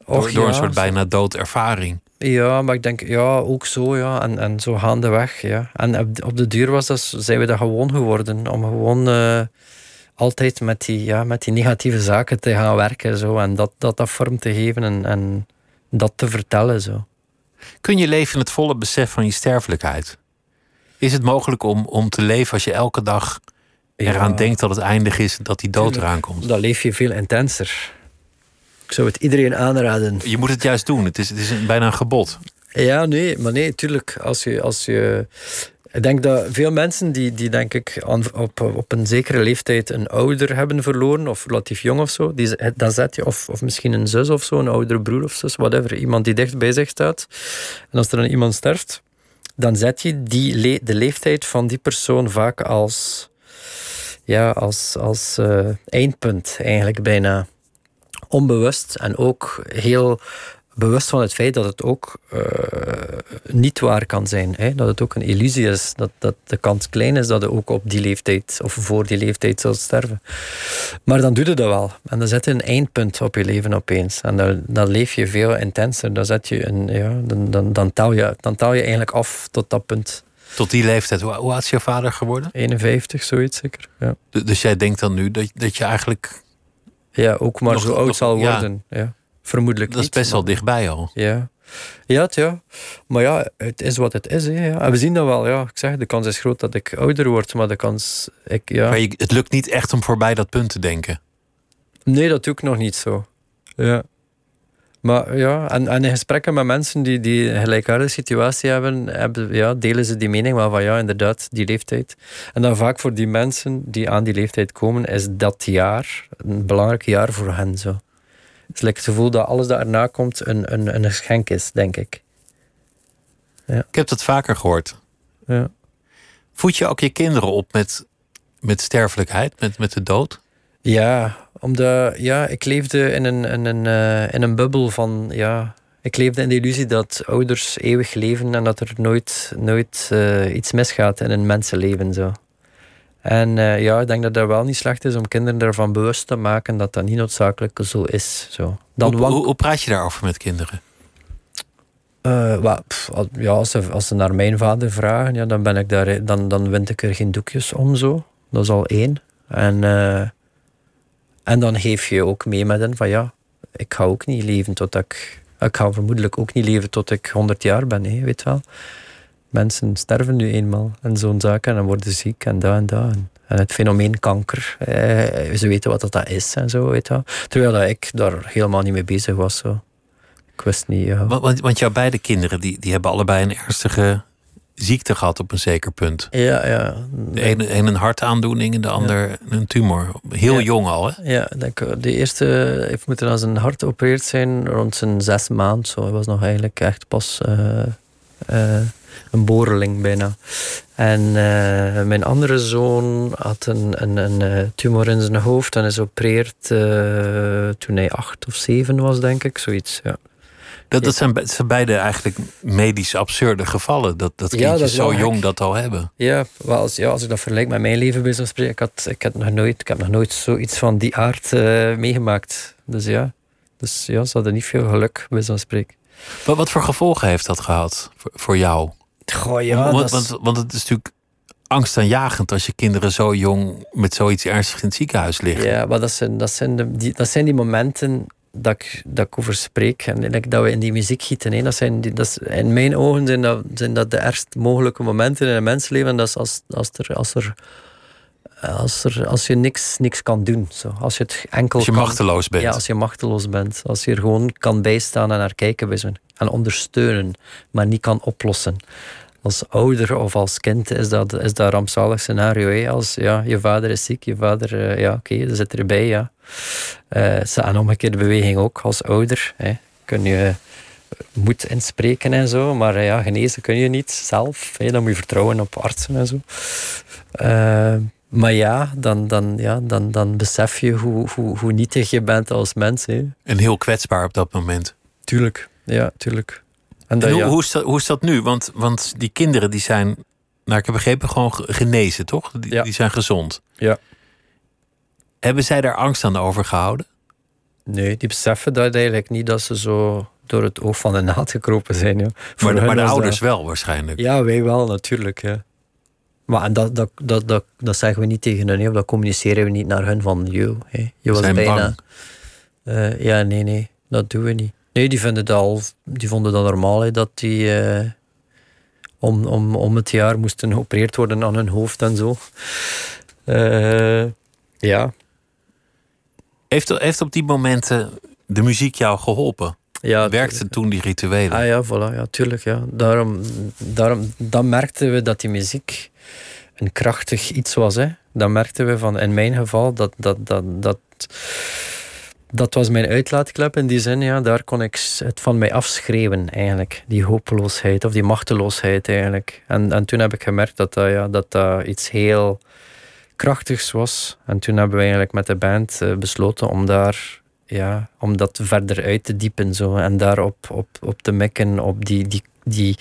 Door, Och, door een ja, soort bijna doodervaring. Ja, maar ik denk, ja, ook zo, ja. En, en zo gaandeweg, ja. En op de, op de duur was dat, zijn we dat gewoon geworden. Om gewoon eh, altijd met die, ja, met die negatieve zaken te gaan werken, zo. En dat, dat, dat vorm te geven en, en dat te vertellen, zo. Kun je leven in het volle besef van je sterfelijkheid? Is het mogelijk om, om te leven als je elke dag eraan Ja. denkt dat het eindig is, dat die dood eraan komt. Dan leef je veel intenser. Ik zou het iedereen aanraden. Je moet het juist doen. Het is, het is een, bijna een gebod. Ja, nee, maar nee, tuurlijk. Als je, als je, ik denk dat veel mensen die, die denk ik op, op een zekere leeftijd een ouder hebben verloren, of relatief jong of zo, die, dan zet je, of, of misschien een zus of zo, een oudere broer of zus, whatever, iemand die dicht bij zich staat. En als er dan iemand sterft, dan zet je die le- de leeftijd van die persoon vaak als, ja, als, als eh, eindpunt, eigenlijk bijna onbewust en ook heel bewust van het feit dat het ook eh, niet waar kan zijn. Hè? Dat het ook een illusie is. Dat, dat de kans klein is dat je ook op die leeftijd of voor die leeftijd zult sterven. Maar dan doe je dat wel. En dan zet je een eindpunt op je leven opeens. En dan, dan leef je veel intenser. Dan, zet je een, ja, dan, dan, dan, tel je, dan tel je eigenlijk af tot dat punt. Tot die leeftijd. Hoe, hoe oud is je vader geworden? 51, zoiets zeker. Ja, Dus jij denkt dan nu dat, dat je eigenlijk... ja ook maar Nog- zo oud nog- zal worden. Ja. Vermoedelijk Dat is niet, best wel dichtbij al. Ja. Ja, het, ja. Maar ja, het is wat het is. Hè, ja. En we zien dat wel. Ja. Ik zeg, de kans is groot dat ik ouder word, maar de kans... Ik, ja. Maar je, het lukt niet echt om voorbij dat punt te denken. Nee, dat doe ik nog niet zo. Ja. Maar ja, en, en in gesprekken met mensen die, die een gelijkaardige situatie hebben, hebben ja, delen ze die mening wel van ja, inderdaad, die leeftijd. En dan vaak voor die mensen die aan die leeftijd komen, is dat jaar een belangrijk jaar voor hen. Zo. Het is like het gevoel dat alles dat erna komt een, een, een geschenk is, denk ik. Ik heb dat vaker gehoord. Ja. Voed je ook je kinderen op met, met sterfelijkheid, met, met de dood? Ja, omdat ja, ik leefde in een, in, een, eh, in een bubbel van. Ja, ik leefde in de illusie dat ouders eeuwig leven en dat er nooit, nooit eh, iets misgaat in een mensenleven. Zo. En eh, ja, ik denk dat dat wel niet slecht is om kinderen ervan bewust te maken dat dat niet noodzakelijk zo is. Zo. Dan hoe, wank- hoe, hoe praat je daarover met kinderen? Eh, pff, al- ja, als, ze, als ze naar mijn vader vragen, ja, dan, ben ik daar, dan, dan wind ik er geen doekjes om zo. Dat is al één. En, en dan geef je ook mee met hen van ja, ik ga ook niet leven tot ik... Ik ga vermoedelijk ook niet leven tot ik 100 jaar ben, hè, weet wel. Mensen sterven nu eenmaal en zo'n zaken en worden ziek en dat en dat. En, het fenomeen kanker, eh, ze weten wat dat is en zo, weet wel. Terwijl ik daar helemaal niet mee bezig was. Zo. Ik wist niet... Ja. Want, want, want jouw beide kinderen die, die hebben allebei een ernstige ziekte gehad op een zeker punt. Ja, ja. De ene, een een hartaandoening en de ander een tumor. Heel Ja. jong al, hè? Ja, denk, eh, de eerste heeft moeten aan zijn hart geopereerd zijn rond zijn zes maand. Zo. Hij was nog eigenlijk echt pas eh, eh, een boreling bijna. En mijn andere zoon had een, een, een tumor in zijn hoofd en is geopereerd toen hij acht of zeven was, denk ik. Zoiets, ja. Dat, dat zijn, zijn beide eigenlijk medisch absurde gevallen. Dat, dat Ja, wel zo jong dat al hebben. Ja, wel, als, ja, als ik dat vergelijk met mijn leven, bij spreken, ik, had, ik, had nog nooit, ik heb nog nooit zoiets van die aard eh, meegemaakt. Dus ja, dus ja, ze hadden niet veel geluk, bij zo'n spreken. Wat, wat voor gevolgen heeft dat gehad voor, voor jou? Goh, ja, want, want, want het is natuurlijk angstaanjagend als je kinderen zo jong met zoiets ernstigs in het ziekenhuis liggen. Ja, maar dat zijn, dat zijn, de, die, dat zijn die momenten dat ik, dat ik over spreek. En like, dat we in die muziek gieten. Hè. Dat zijn die, dat is, in mijn ogen zijn dat, zijn dat de ergst mogelijke momenten in een mensleven. En dat is als, als, er, als, er, als, er, als je niks, niks kan doen. Zo. Als je het enkel Als je kan- machteloos bent. Ja, als je machteloos bent. Als je er gewoon kan bijstaan en naar kijken bij en ondersteunen, maar niet kan oplossen. Als ouder of als kind is dat, is dat een rampzalig scenario. Hè? Als ja, je vader is ziek, je vader, eh, ja, oké, dat zit erbij. Ja. Eh, en omgekeerde beweging ook als ouder. Hè? Kun je moed inspreken en zo, maar eh, ja, genezen kun je niet zelf. Hè? Dan moet je vertrouwen op artsen en zo. Eh, maar ja, dan, dan, ja dan, dan besef je hoe, hoe, hoe nietig je bent als mens. Hè? En heel kwetsbaar op dat moment. Tuurlijk, ja, tuurlijk. En hoe, ja. hoe, is dat, hoe is dat nu? Want, want die kinderen die zijn, nou ik heb begrepen, gewoon ge- genezen, toch? Die, Ja. die zijn gezond. Ja. Hebben zij daar angst aan overgehouden? Nee, die beseffen dat eigenlijk niet dat ze zo door het oog van de naald gekropen zijn. Ja. Maar, de- hun maar de was dat- ouders wel waarschijnlijk. Ja, wij wel, natuurlijk. Ja. Maar en dat, dat, dat, dat, dat zeggen we niet tegen hun, hè, of dat communiceren we niet naar hun van, yo, hè, je was zijn bijna... bang. Eh, ja, nee, nee, dat doen we niet. Nee, die, vinden dat al, die vonden dat normaal, hè, dat die eh, om, om, om het jaar moesten geopereerd worden aan hun hoofd en zo. Eh, ja. Heeft, heeft op die momenten de muziek jou geholpen? ja Werkte toen die rituelen? Ah ja, voilà, ja, tuurlijk. Ja. Daarom, daarom, dan merkten we dat die muziek een krachtig iets was. Hè. Dan merkten we van, in mijn geval, dat, dat, dat, dat, dat was mijn uitlaatklep in die zin. Ja, daar kon ik het van mij afschreeuwen, eigenlijk. Die hopeloosheid of die machteloosheid, eigenlijk. En, en toen heb ik gemerkt dat dat, ja, dat, dat iets heel krachtigs was. En toen hebben we eigenlijk met de band eh, besloten om daar ja, om dat verder uit te diepen zo, en daarop op, op te mikken, op die, die, die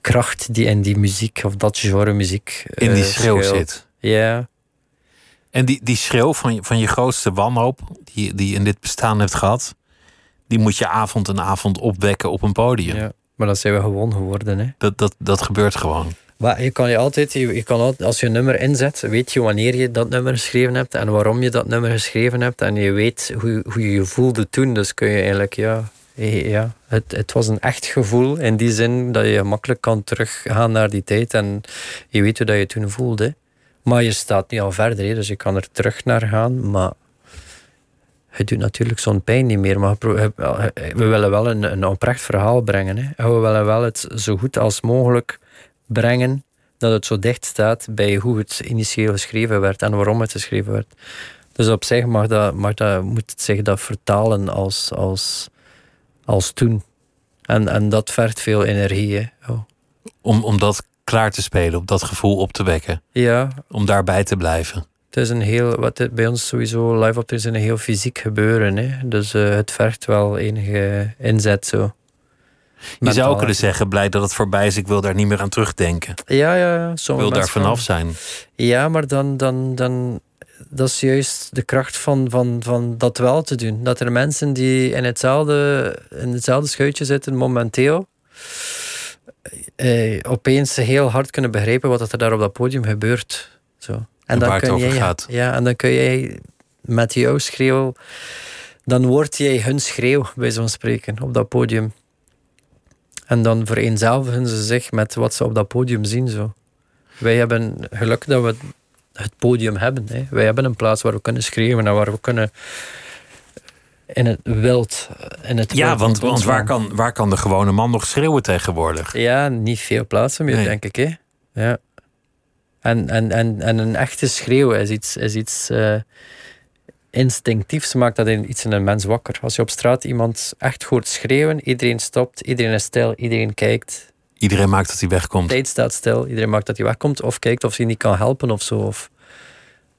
kracht die in die muziek of dat genre muziek. in die uh, schreeuw zit. Ja. En die, die schreeuw van je, van je grootste wanhoop, die, die je in dit bestaan hebt gehad, die moet je avond en avond opwekken op een podium. Ja, maar dat zijn we gewoon geworden. Hè? Dat, dat, dat gebeurt gewoon. Maar je kan je altijd, je, kan altijd, als je een nummer inzet, weet je wanneer je dat nummer geschreven hebt en waarom je dat nummer geschreven hebt. En je weet hoe, hoe je je voelde toen. Dus kun je eigenlijk, ja, ja het, het was een echt gevoel in die zin dat je makkelijk kan teruggaan naar die tijd en je weet hoe dat je toen voelde. Maar je staat niet al verder, dus je kan er terug naar gaan. Maar het doet natuurlijk zo'n pijn niet meer. Maar we willen wel een, een oprecht verhaal brengen. Hè. We willen wel het zo goed als mogelijk brengen dat het zo dicht staat bij hoe het initieel geschreven werd en waarom het geschreven werd. Dus op zich mag dat, mag dat, moet het zich dat vertalen als, als, als toen. En, en dat vergt veel energie. Oh. Om, om dat klaar te spelen, om dat gevoel op te wekken. Ja. Om daarbij te blijven. Het is een heel, wat het bij ons sowieso live op is een heel fysiek gebeuren. Hè. Dus uh, het vergt wel enige inzet zo. Je zou kunnen zeggen, blij dat het voorbij is, ik wil daar niet meer aan terugdenken. Ja, ja, ja. Ik wil daar vanaf zijn. Ja, maar dan, dan, dan, dat is juist de kracht van, van, van dat wel te doen. Dat er mensen die in hetzelfde, in hetzelfde schuitje zitten momenteel, eh, opeens heel hard kunnen begrijpen wat er daar op dat podium gebeurt. Zo. En, en dan waar kun het over jij, gaat. Ja, en dan kun jij met jouw schreeuw, dan word jij hun schreeuw, bij zo'n spreken, op dat podium. En dan vereenzelvigen ze zich met wat ze op dat podium zien. Zo. Wij hebben geluk dat we het podium hebben. Hè. Wij hebben een plaats waar we kunnen schreeuwen en waar we kunnen in het wild. In het ja, wild want, want waar, kan, waar kan de gewone man nog schreeuwen tegenwoordig? Ja, niet veel plaatsen meer, Nee. denk ik. Hè. Ja. En, en, en, en een echte schreeuw is iets, is iets eh, instinctiefs, maakt dat in, iets in een mens wakker. Als je op straat iemand echt hoort schreeuwen, iedereen stopt, iedereen is stil, iedereen kijkt. Iedereen maakt dat hij wegkomt. tijd staat stil. Iedereen maakt dat hij wegkomt of kijkt of hij niet kan helpen of zo. Of...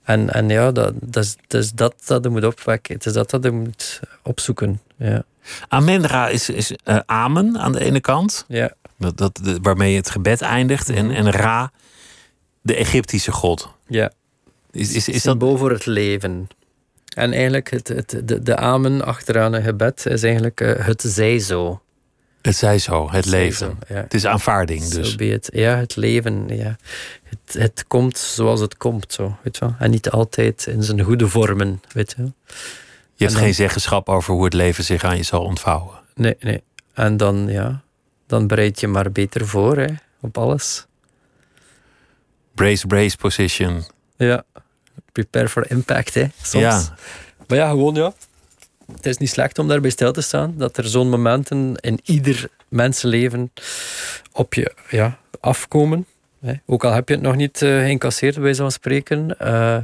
En, en ja, dat, dat, is, dat is dat dat je moet opwekken. Het is dat dat je moet opzoeken. Ja. Amenra is, is eh, amen aan de ene kant, Ja. dat, dat, de- waarmee het gebed eindigt. En, en Ra, de Egyptische god. ja. Is, is, is dat, Symbool voor het leven. En eigenlijk, het, het, de, de amen achteraan een gebed is eigenlijk eh, het zij zo. het zij zo, het leven. zo, ja. Het is aanvaarding dus. Ja, het leven. Ja. Het, het komt zoals het komt. Zo, weet je wel? En niet altijd in zijn goede vormen. Weet je wel? Je hebt dan- geen zeggenschap over hoe het leven zich aan je zal ontvouwen. Nee, nee. En dan, ja, dan bereid je maar beter voor hè, op alles. Brace, brace position. Ja. Prepare for impact, hè. Soms. Ja, Maar ja, gewoon ja. Het is niet slecht om daarbij stil te staan. Dat er zo'n momenten in ieder mensenleven op je ja, afkomen. Hè. Ook al heb je het nog niet eh, geïncasseerd, bij zo'n spreken. Eh,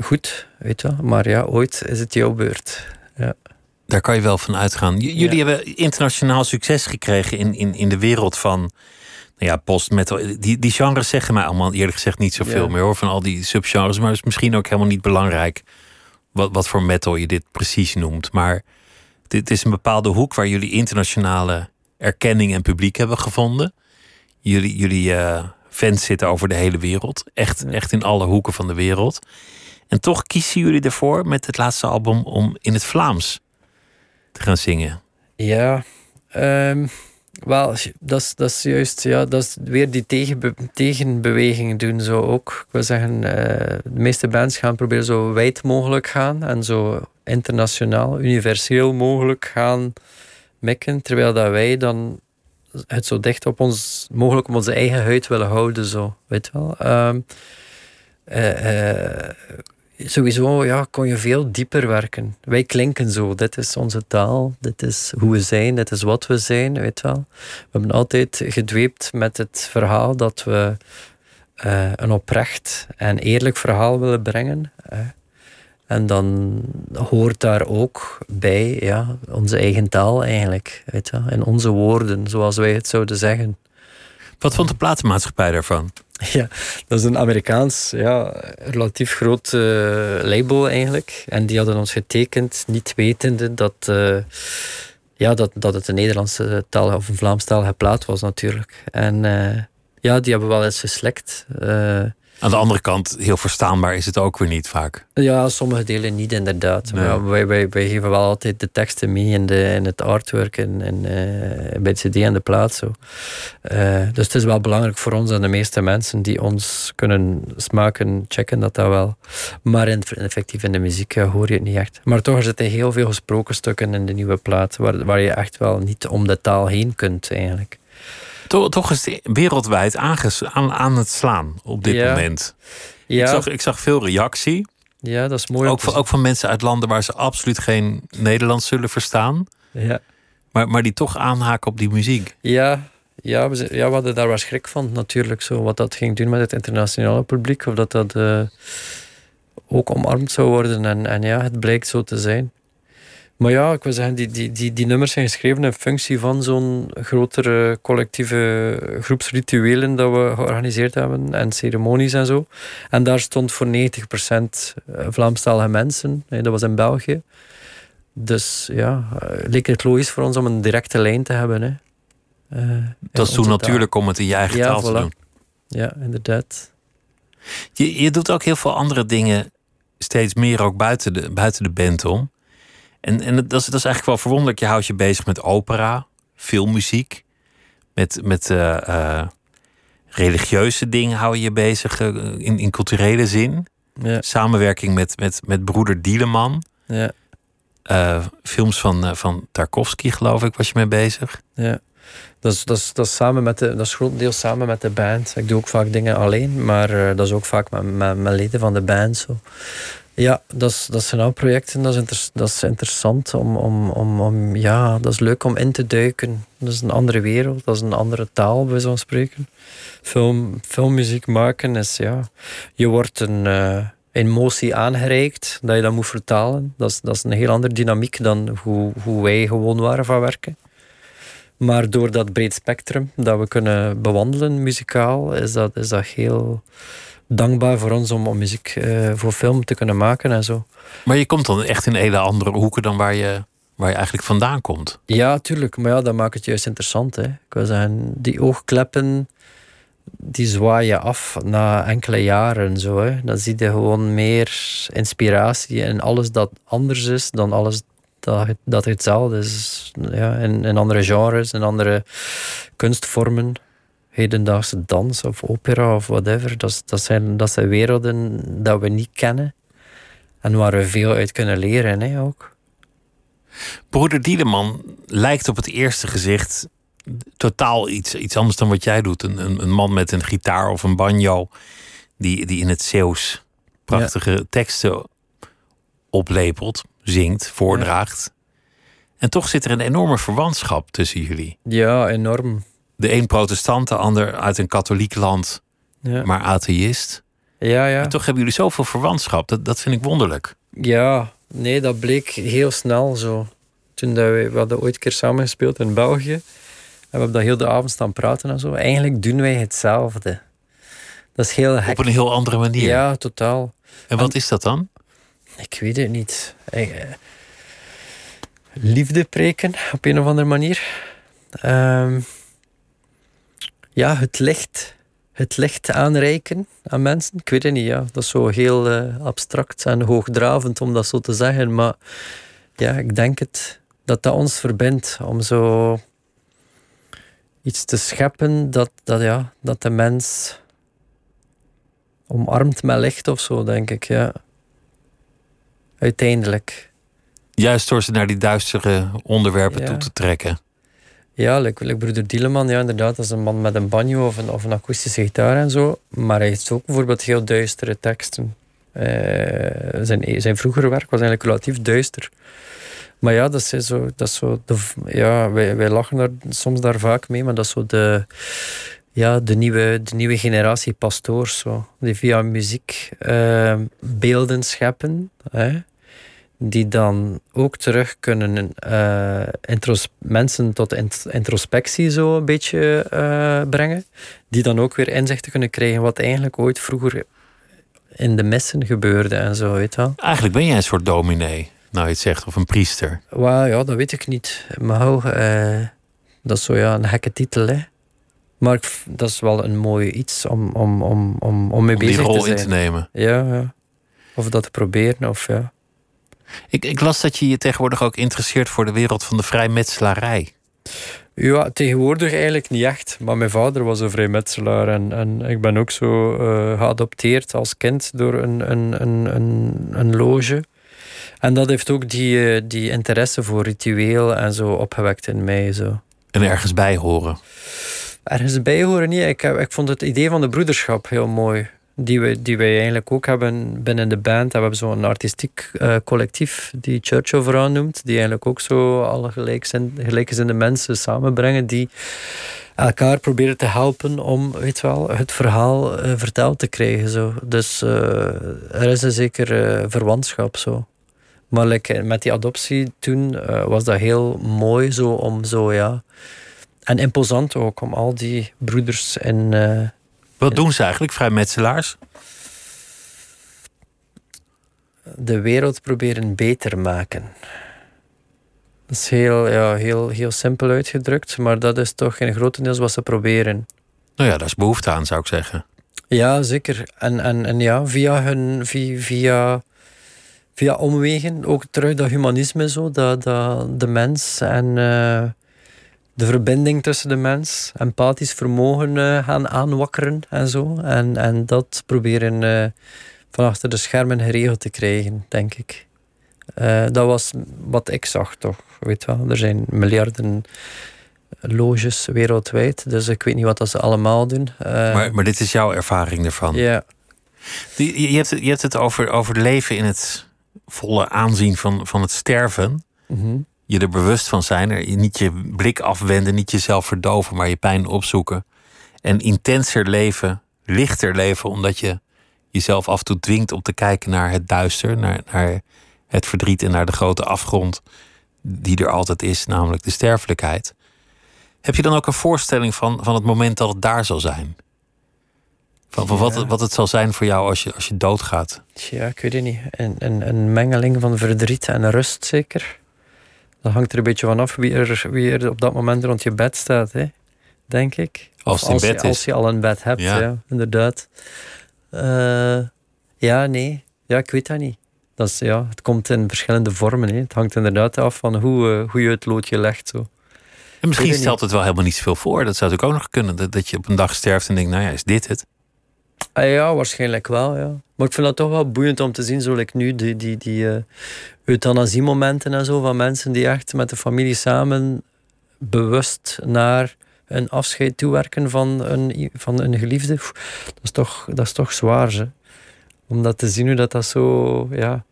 goed, weet je wel. Maar ja, ooit is het jouw beurt. Ja. daar kan je wel van uitgaan. J- jullie Ja. hebben internationaal succes gekregen in, in, in de wereld van ja, post-metal. Die, die genres zeggen mij allemaal eerlijk gezegd niet zoveel Ja. meer hoor, van al die subgenres. Maar het is misschien ook helemaal niet belangrijk wat, wat voor metal je dit precies noemt. Maar dit is een bepaalde hoek waar jullie internationale erkenning en publiek hebben gevonden. Jullie, jullie eh, fans zitten over de hele wereld. Echt, Ja. echt in alle hoeken van de wereld. En toch kiezen jullie ervoor met het laatste album om in het Vlaams te gaan zingen. Ja, ehm, wel, dat is, dat is juist, ja, dat is weer die tegenbe tegenbeweging doen zo ook. Ik wil zeggen, eh, de meeste bands gaan proberen zo wijd mogelijk gaan en zo internationaal, universeel mogelijk gaan mikken, terwijl dat wij dan het zo dicht op ons, mogelijk op onze eigen huid willen houden, zo, weet wel. Eh, sowieso ja, kon je veel dieper werken. Wij klinken zo. Dit is onze taal. Dit is hoe we zijn. Dit is wat we zijn. Weet wel. We hebben altijd gedweept met het verhaal dat we uh, een oprecht en eerlijk verhaal willen brengen. En dan hoort daar ook bij ja, onze eigen taal eigenlijk. Weet je, en onze woorden, zoals wij het zouden zeggen. Wat vond de platenmaatschappij daarvan? Ja, dat is een Amerikaans, ja, relatief groot uh, label eigenlijk. En die hadden ons getekend, niet wetende dat, uh, ja, dat, dat het een Nederlandse taal of een Vlaamstalige plaat was natuurlijk. En uh, ja, die hebben wel eens geslekt. Aan de andere kant, heel verstaanbaar is het ook weer niet vaak. Ja, sommige delen niet inderdaad. Maar wij, wij, wij geven wel altijd de teksten mee in, de, in het artwork en, en uh, bij het cd en de plaat. Zo. Uh, dus het is wel belangrijk voor ons en de meeste mensen die ons kunnen smaken, checken dat dat wel. Maar in, effectief in de muziek uh, hoor je het niet echt. Maar toch er zitten heel veel gesproken stukken in de nieuwe plaat, waar, waar je echt wel niet om de taal heen kunt eigenlijk. Toch, toch is het wereldwijd aan, aan het slaan op dit moment. Ja. Ik, zag, ik zag veel reactie. Ja, dat is mooi. Ook, van, ook van mensen uit landen waar ze absoluut geen Nederlands zullen verstaan. Ja. Maar, maar die toch aanhaken op die muziek. Ja, ja, we, ja, we hadden daar wel schrik van natuurlijk. Zo, wat dat ging doen met het internationale publiek. Of dat dat uh, ook omarmd zou worden. En, en ja, het blijkt zo te zijn. Maar ja, ik wil zeggen, die, die, die, die nummers zijn geschreven in functie van zo'n grotere collectieve groepsrituelen dat we georganiseerd hebben en ceremonies en zo. En daar stond voor 90% eh, Vlaamstalige mensen. Dat was in België. Dus ja, eh, leek het logisch voor ons om een directe lijn te hebben. Hè. Uh, dat is toen natuurlijk om het in je eigen taal te doen. Ja, inderdaad. Je, je doet ook heel veel andere dingen steeds meer ook buiten de, buiten de band om. En, en dat, is, dat is eigenlijk wel verwonderlijk. Je houdt je bezig met opera, filmmuziek, met, met uh, uh, religieuze dingen hou je je bezig uh, in, in culturele zin. Ja. Samenwerking met, met, met broeder Dieleman. Ja. films van, van Tarkovsky, geloof ik, was je mee bezig. Ja. Dat is, dat, is, dat, is samen met de, dat is grotendeels samen met de band. Ik doe ook vaak dingen alleen, maar dat is ook vaak met, met, met leden van de band. Zo. Ja, dat, is, dat zijn al projecten. Dat is, dat is interessant om, om, om, om, Ja, dat is leuk om in te duiken. Dat is een andere wereld, dat is een andere taal, bij zo'n spreken. Film, filmmuziek maken is ja. Je wordt een uh, emotie aangereikt, dat je dat moet vertalen. Dat is, dat is een heel andere dynamiek dan hoe, hoe wij gewoon waren van werken. Maar door dat breed spectrum dat we kunnen bewandelen, muzikaal, is dat, is dat heel dankbaar voor ons om, om muziek uh, voor film te kunnen maken en zo. Maar je komt dan echt in hele andere hoeken dan waar je, waar je eigenlijk vandaan komt. Ja, tuurlijk. Maar ja, dat maakt het juist interessant. Hè. Ik wil zeggen, die oogkleppen die zwaaien af na enkele jaren. Zo, hè. Dan zie je gewoon meer inspiratie en alles dat anders is dan alles dat, dat hetzelfde is. Ja, in, in andere genres, in andere kunstvormen hedendaagse dans of opera of whatever. Dat, dat, zijn, dat zijn werelden dat we niet kennen. En waar we veel uit kunnen leren hè, ook. Broeder Dieleman lijkt op het eerste gezicht totaal iets, iets anders dan wat jij doet. Een, een, een man met een gitaar of een banjo die, die in het Zeeuws prachtige teksten oplepelt, zingt, voordraagt. En toch zit er een enorme verwantschap tussen jullie. Ja, enorm de een protestant, de ander uit een katholiek land, ja. maar atheïst. Ja, ja. En toch hebben jullie zoveel verwantschap. Dat, dat vind ik wonderlijk. Ja, nee, dat bleek heel snel zo. Toen dat we, we hadden ooit een keer samen gespeeld in België. En we hebben dat heel de avond staan praten en zo. Eigenlijk doen wij hetzelfde. Dat is heel Op een heel andere manier. Ja, totaal. En wat is dat dan? Ik weet het niet. Eh, liefde preken op een of andere manier. Um, ja, het licht, het licht aanreiken aan mensen. Ik weet het niet, ja. dat is zo heel uh, abstract en hoogdravend om dat zo te zeggen. Maar ja, ik denk het, dat dat ons verbindt om zo iets te scheppen dat, dat, ja, dat de mens omarmt met licht of zo, denk ik. Ja. Uiteindelijk. Juist door ze naar die duistere onderwerpen toe te trekken. Ja, like, like broeder Dieleman, ja, inderdaad, dat is een man met een banjo of een, of een akoestische gitaar en zo. Maar hij heeft ook bijvoorbeeld heel duistere teksten. Uh, zijn, zijn vroegere werk was eigenlijk relatief duister. Maar ja, dat is zo. Dat is zo de, ja, wij, wij lachen daar soms daar vaak mee, maar dat is zo de, ja, de, nieuwe, de nieuwe generatie pastoors. Zo, die via muziek uh, beelden scheppen. Hè, die dan ook terug kunnen uh, mensen tot introspectie zo een beetje uh, brengen. Die dan ook weer inzichten kunnen krijgen wat eigenlijk ooit vroeger in de messen gebeurde en zo, weet je wel. Eigenlijk ben jij een soort dominee, nou je het zegt, of een priester. Well, ja, dat weet ik niet. Maar uh, dat is zo ja, een gekke titel, hè. Maar dat is wel een mooi iets om, om, om, om, om mee om bezig te zijn. die rol in te nemen. Ja, ja. Of dat te proberen, of ja. Ik, ik las dat je je tegenwoordig ook interesseert voor de wereld van de vrijmetselarij. Ja, tegenwoordig eigenlijk niet echt. Maar mijn vader was een vrijmetselaar. En, en ik ben ook zo uh, geadopteerd als kind door een, een, een, een, een loge. En dat heeft ook die, uh, die interesse voor ritueel en zo opgewekt in mij. Zo. En ergens bij horen? Ergens bij horen niet. Ik, ik vond het idee van de broederschap heel mooi die, we, die wij eigenlijk ook hebben binnen de band. We hebben zo'n artistiek uh, collectief die Church Around noemt, die eigenlijk ook zo alle gelijkzinde mensen samenbrengen, die elkaar proberen te helpen om weet wel, het verhaal uh, verteld te krijgen. Zo. Dus uh, er is een zekere verwantschap. Zo. Maar met die adoptie toen was dat heel mooi zo om zo, ja. En imposant ook om al die broeders in wat doen ze eigenlijk, vrijmetselaars? De wereld proberen beter maken. Dat is heel, ja, heel, heel simpel uitgedrukt, maar dat is toch in grotendeels wat ze proberen. Nou ja, daar is behoefte aan, zou ik zeggen. Ja, zeker. En, en, en ja, via hun, via, via, via omwegen, ook terug dat humanisme, zo, dat, dat de mens en uh, de verbinding tussen de mens, empathisch vermogen uh, gaan aanwakkeren en zo. En, en dat proberen uh, van achter de schermen geregeld te krijgen, denk ik. Uh, dat was wat ik zag, toch? Weet wel, er zijn miljarden loges wereldwijd, dus ik weet niet wat dat ze allemaal doen. maar, maar dit is jouw ervaring ervan? Ja. Je, je, hebt, je hebt het over, over leven in het volle aanzien van, van het sterven. Mm -hmm je er bewust van zijn. Er, niet je blik afwenden, niet jezelf verdoven, maar je pijn opzoeken. En intenser leven, lichter leven, omdat je jezelf af en toe dwingt om te kijken naar het duister, naar, naar het verdriet en naar de grote afgrond die er altijd is, namelijk de sterfelijkheid. Heb je dan ook een voorstelling van, van het moment dat het daar zal zijn? Van, van wat, wat het zal zijn voor jou als je, als je doodgaat? Ja, ik weet het niet. Een, een, een mengeling van verdriet en rust zeker. Dat hangt er een beetje van af wie er, wie er op dat moment rond je bed staat, hè? denk ik. Als, als, je, als je al een bed hebt, ja, inderdaad. Uh, ja, nee. Ja, ik weet dat niet. Dat is, ja, het komt in verschillende vormen. Hè. Het hangt inderdaad af van hoe, uh, hoe je het loodje legt. Zo. En misschien stelt het wel helemaal niet zoveel voor. Dat zou natuurlijk ook nog kunnen. Dat, dat je op een dag sterft en denkt, nou ja, is dit het? Ah, ja, waarschijnlijk wel, ja. Maar ik vind dat toch wel boeiend om te zien, zo like nu, die, die, die uh, euthanasiemomenten en zo, van mensen die echt met de familie samen bewust naar een afscheid toewerken van een, van een geliefde. Dat is toch, dat is toch zwaar, hè? Om dat te zien hoe dat, dat zo, ja,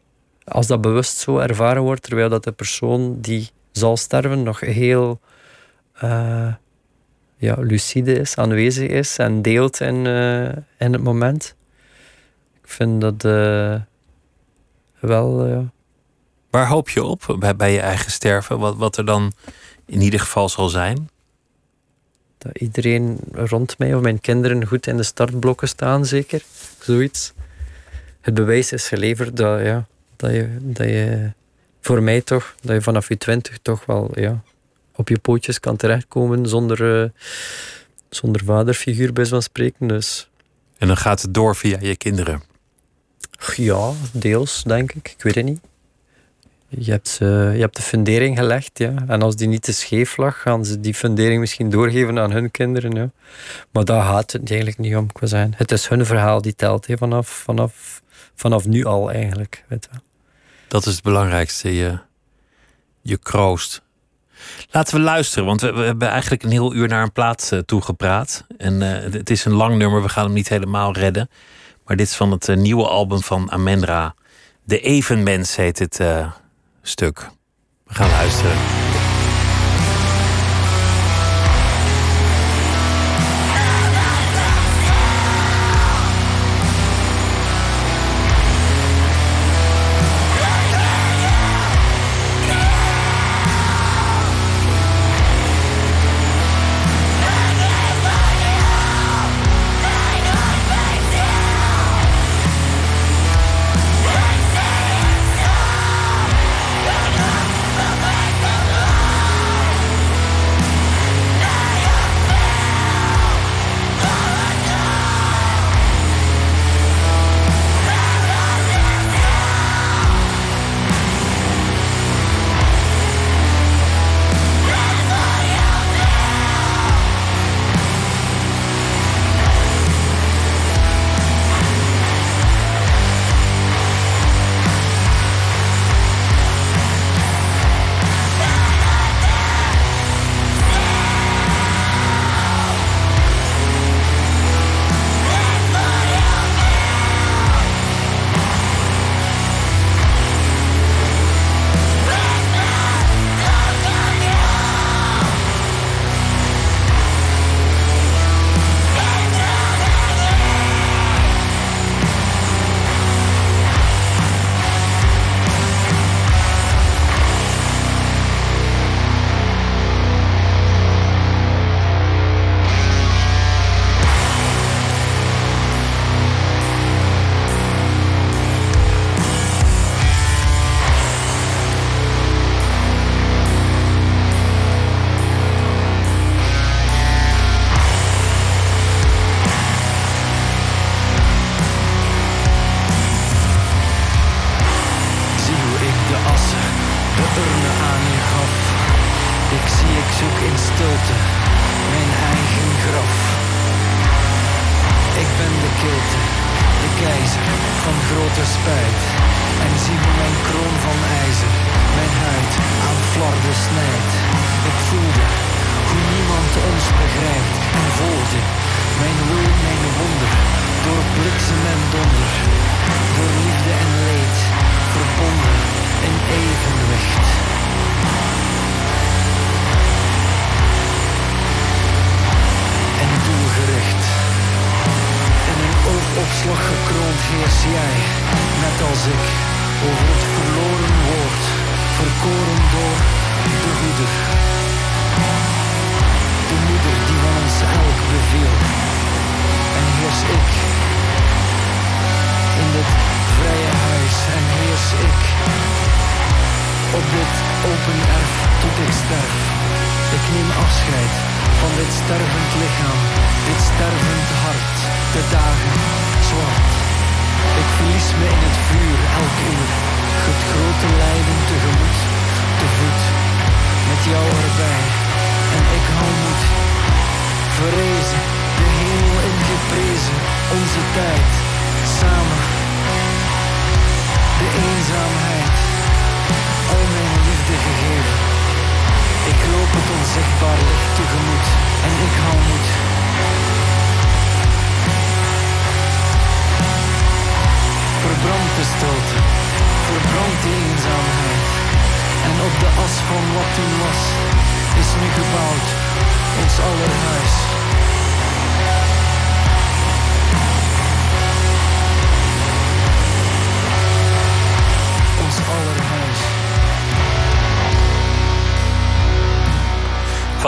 als dat bewust zo ervaren wordt, terwijl dat de persoon die zal sterven nog heel uh, ja, lucide is, aanwezig is en deelt in, uh, in het moment. Ik vind dat uh, wel. Uh, Waar hoop je op bij, bij je eigen sterven? Wat, wat er dan in ieder geval zal zijn? Dat iedereen rond mij of mijn kinderen goed in de startblokken staan, zeker. Zoiets. Het bewijs is geleverd dat, ja, dat, je, dat je, voor mij toch, dat je vanaf je twintig toch wel ja, op je pootjes kan terechtkomen zonder, uh, zonder vaderfiguur bij zo'n spreken. Dus. En dan gaat het door via je kinderen? Ja, deels denk ik. Ik weet het niet. Je hebt, uh, je hebt de fundering gelegd, ja. En als die niet te scheef lag, gaan ze die fundering misschien doorgeven aan hun kinderen. Ja. Maar daar gaat het eigenlijk niet om, zijn. Het is hun verhaal die telt, hè, vanaf, vanaf, vanaf nu al eigenlijk. Weet. Dat is het belangrijkste, je, je kroost. Laten we luisteren, want we, hebben eigenlijk een heel uur naar een plaat uh, toegepraat. En uh, het is een lang nummer, we gaan hem niet helemaal redden. Maar dit is van het uh, nieuwe album van Amendra. De Evenmens heet het stuk. We gaan luisteren.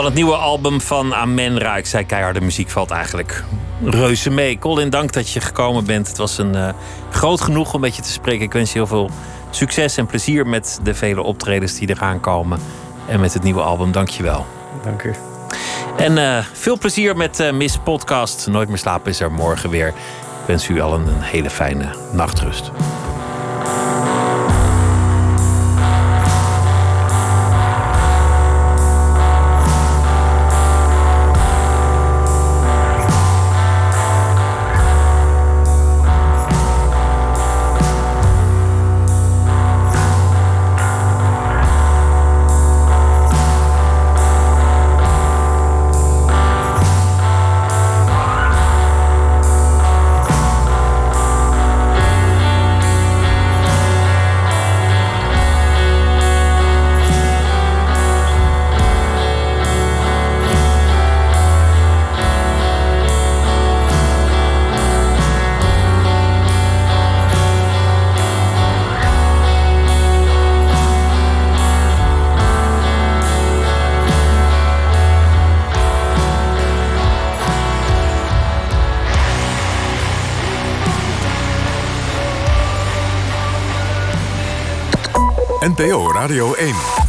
Het nieuwe album van Amenra. Ik zei keiharde muziek valt eigenlijk reuze mee. Colin, dank dat je gekomen bent. Het was een uh, groot genoeg om met je te spreken. Ik wens je heel veel succes en plezier met de vele optredens die eraan komen. En met het nieuwe album. Dank je wel. Dank u. En uh, veel plezier met uh, Miss Podcast. Nooit meer slapen is er morgen weer. Ik wens u allen een hele fijne nachtrust. Radio 1.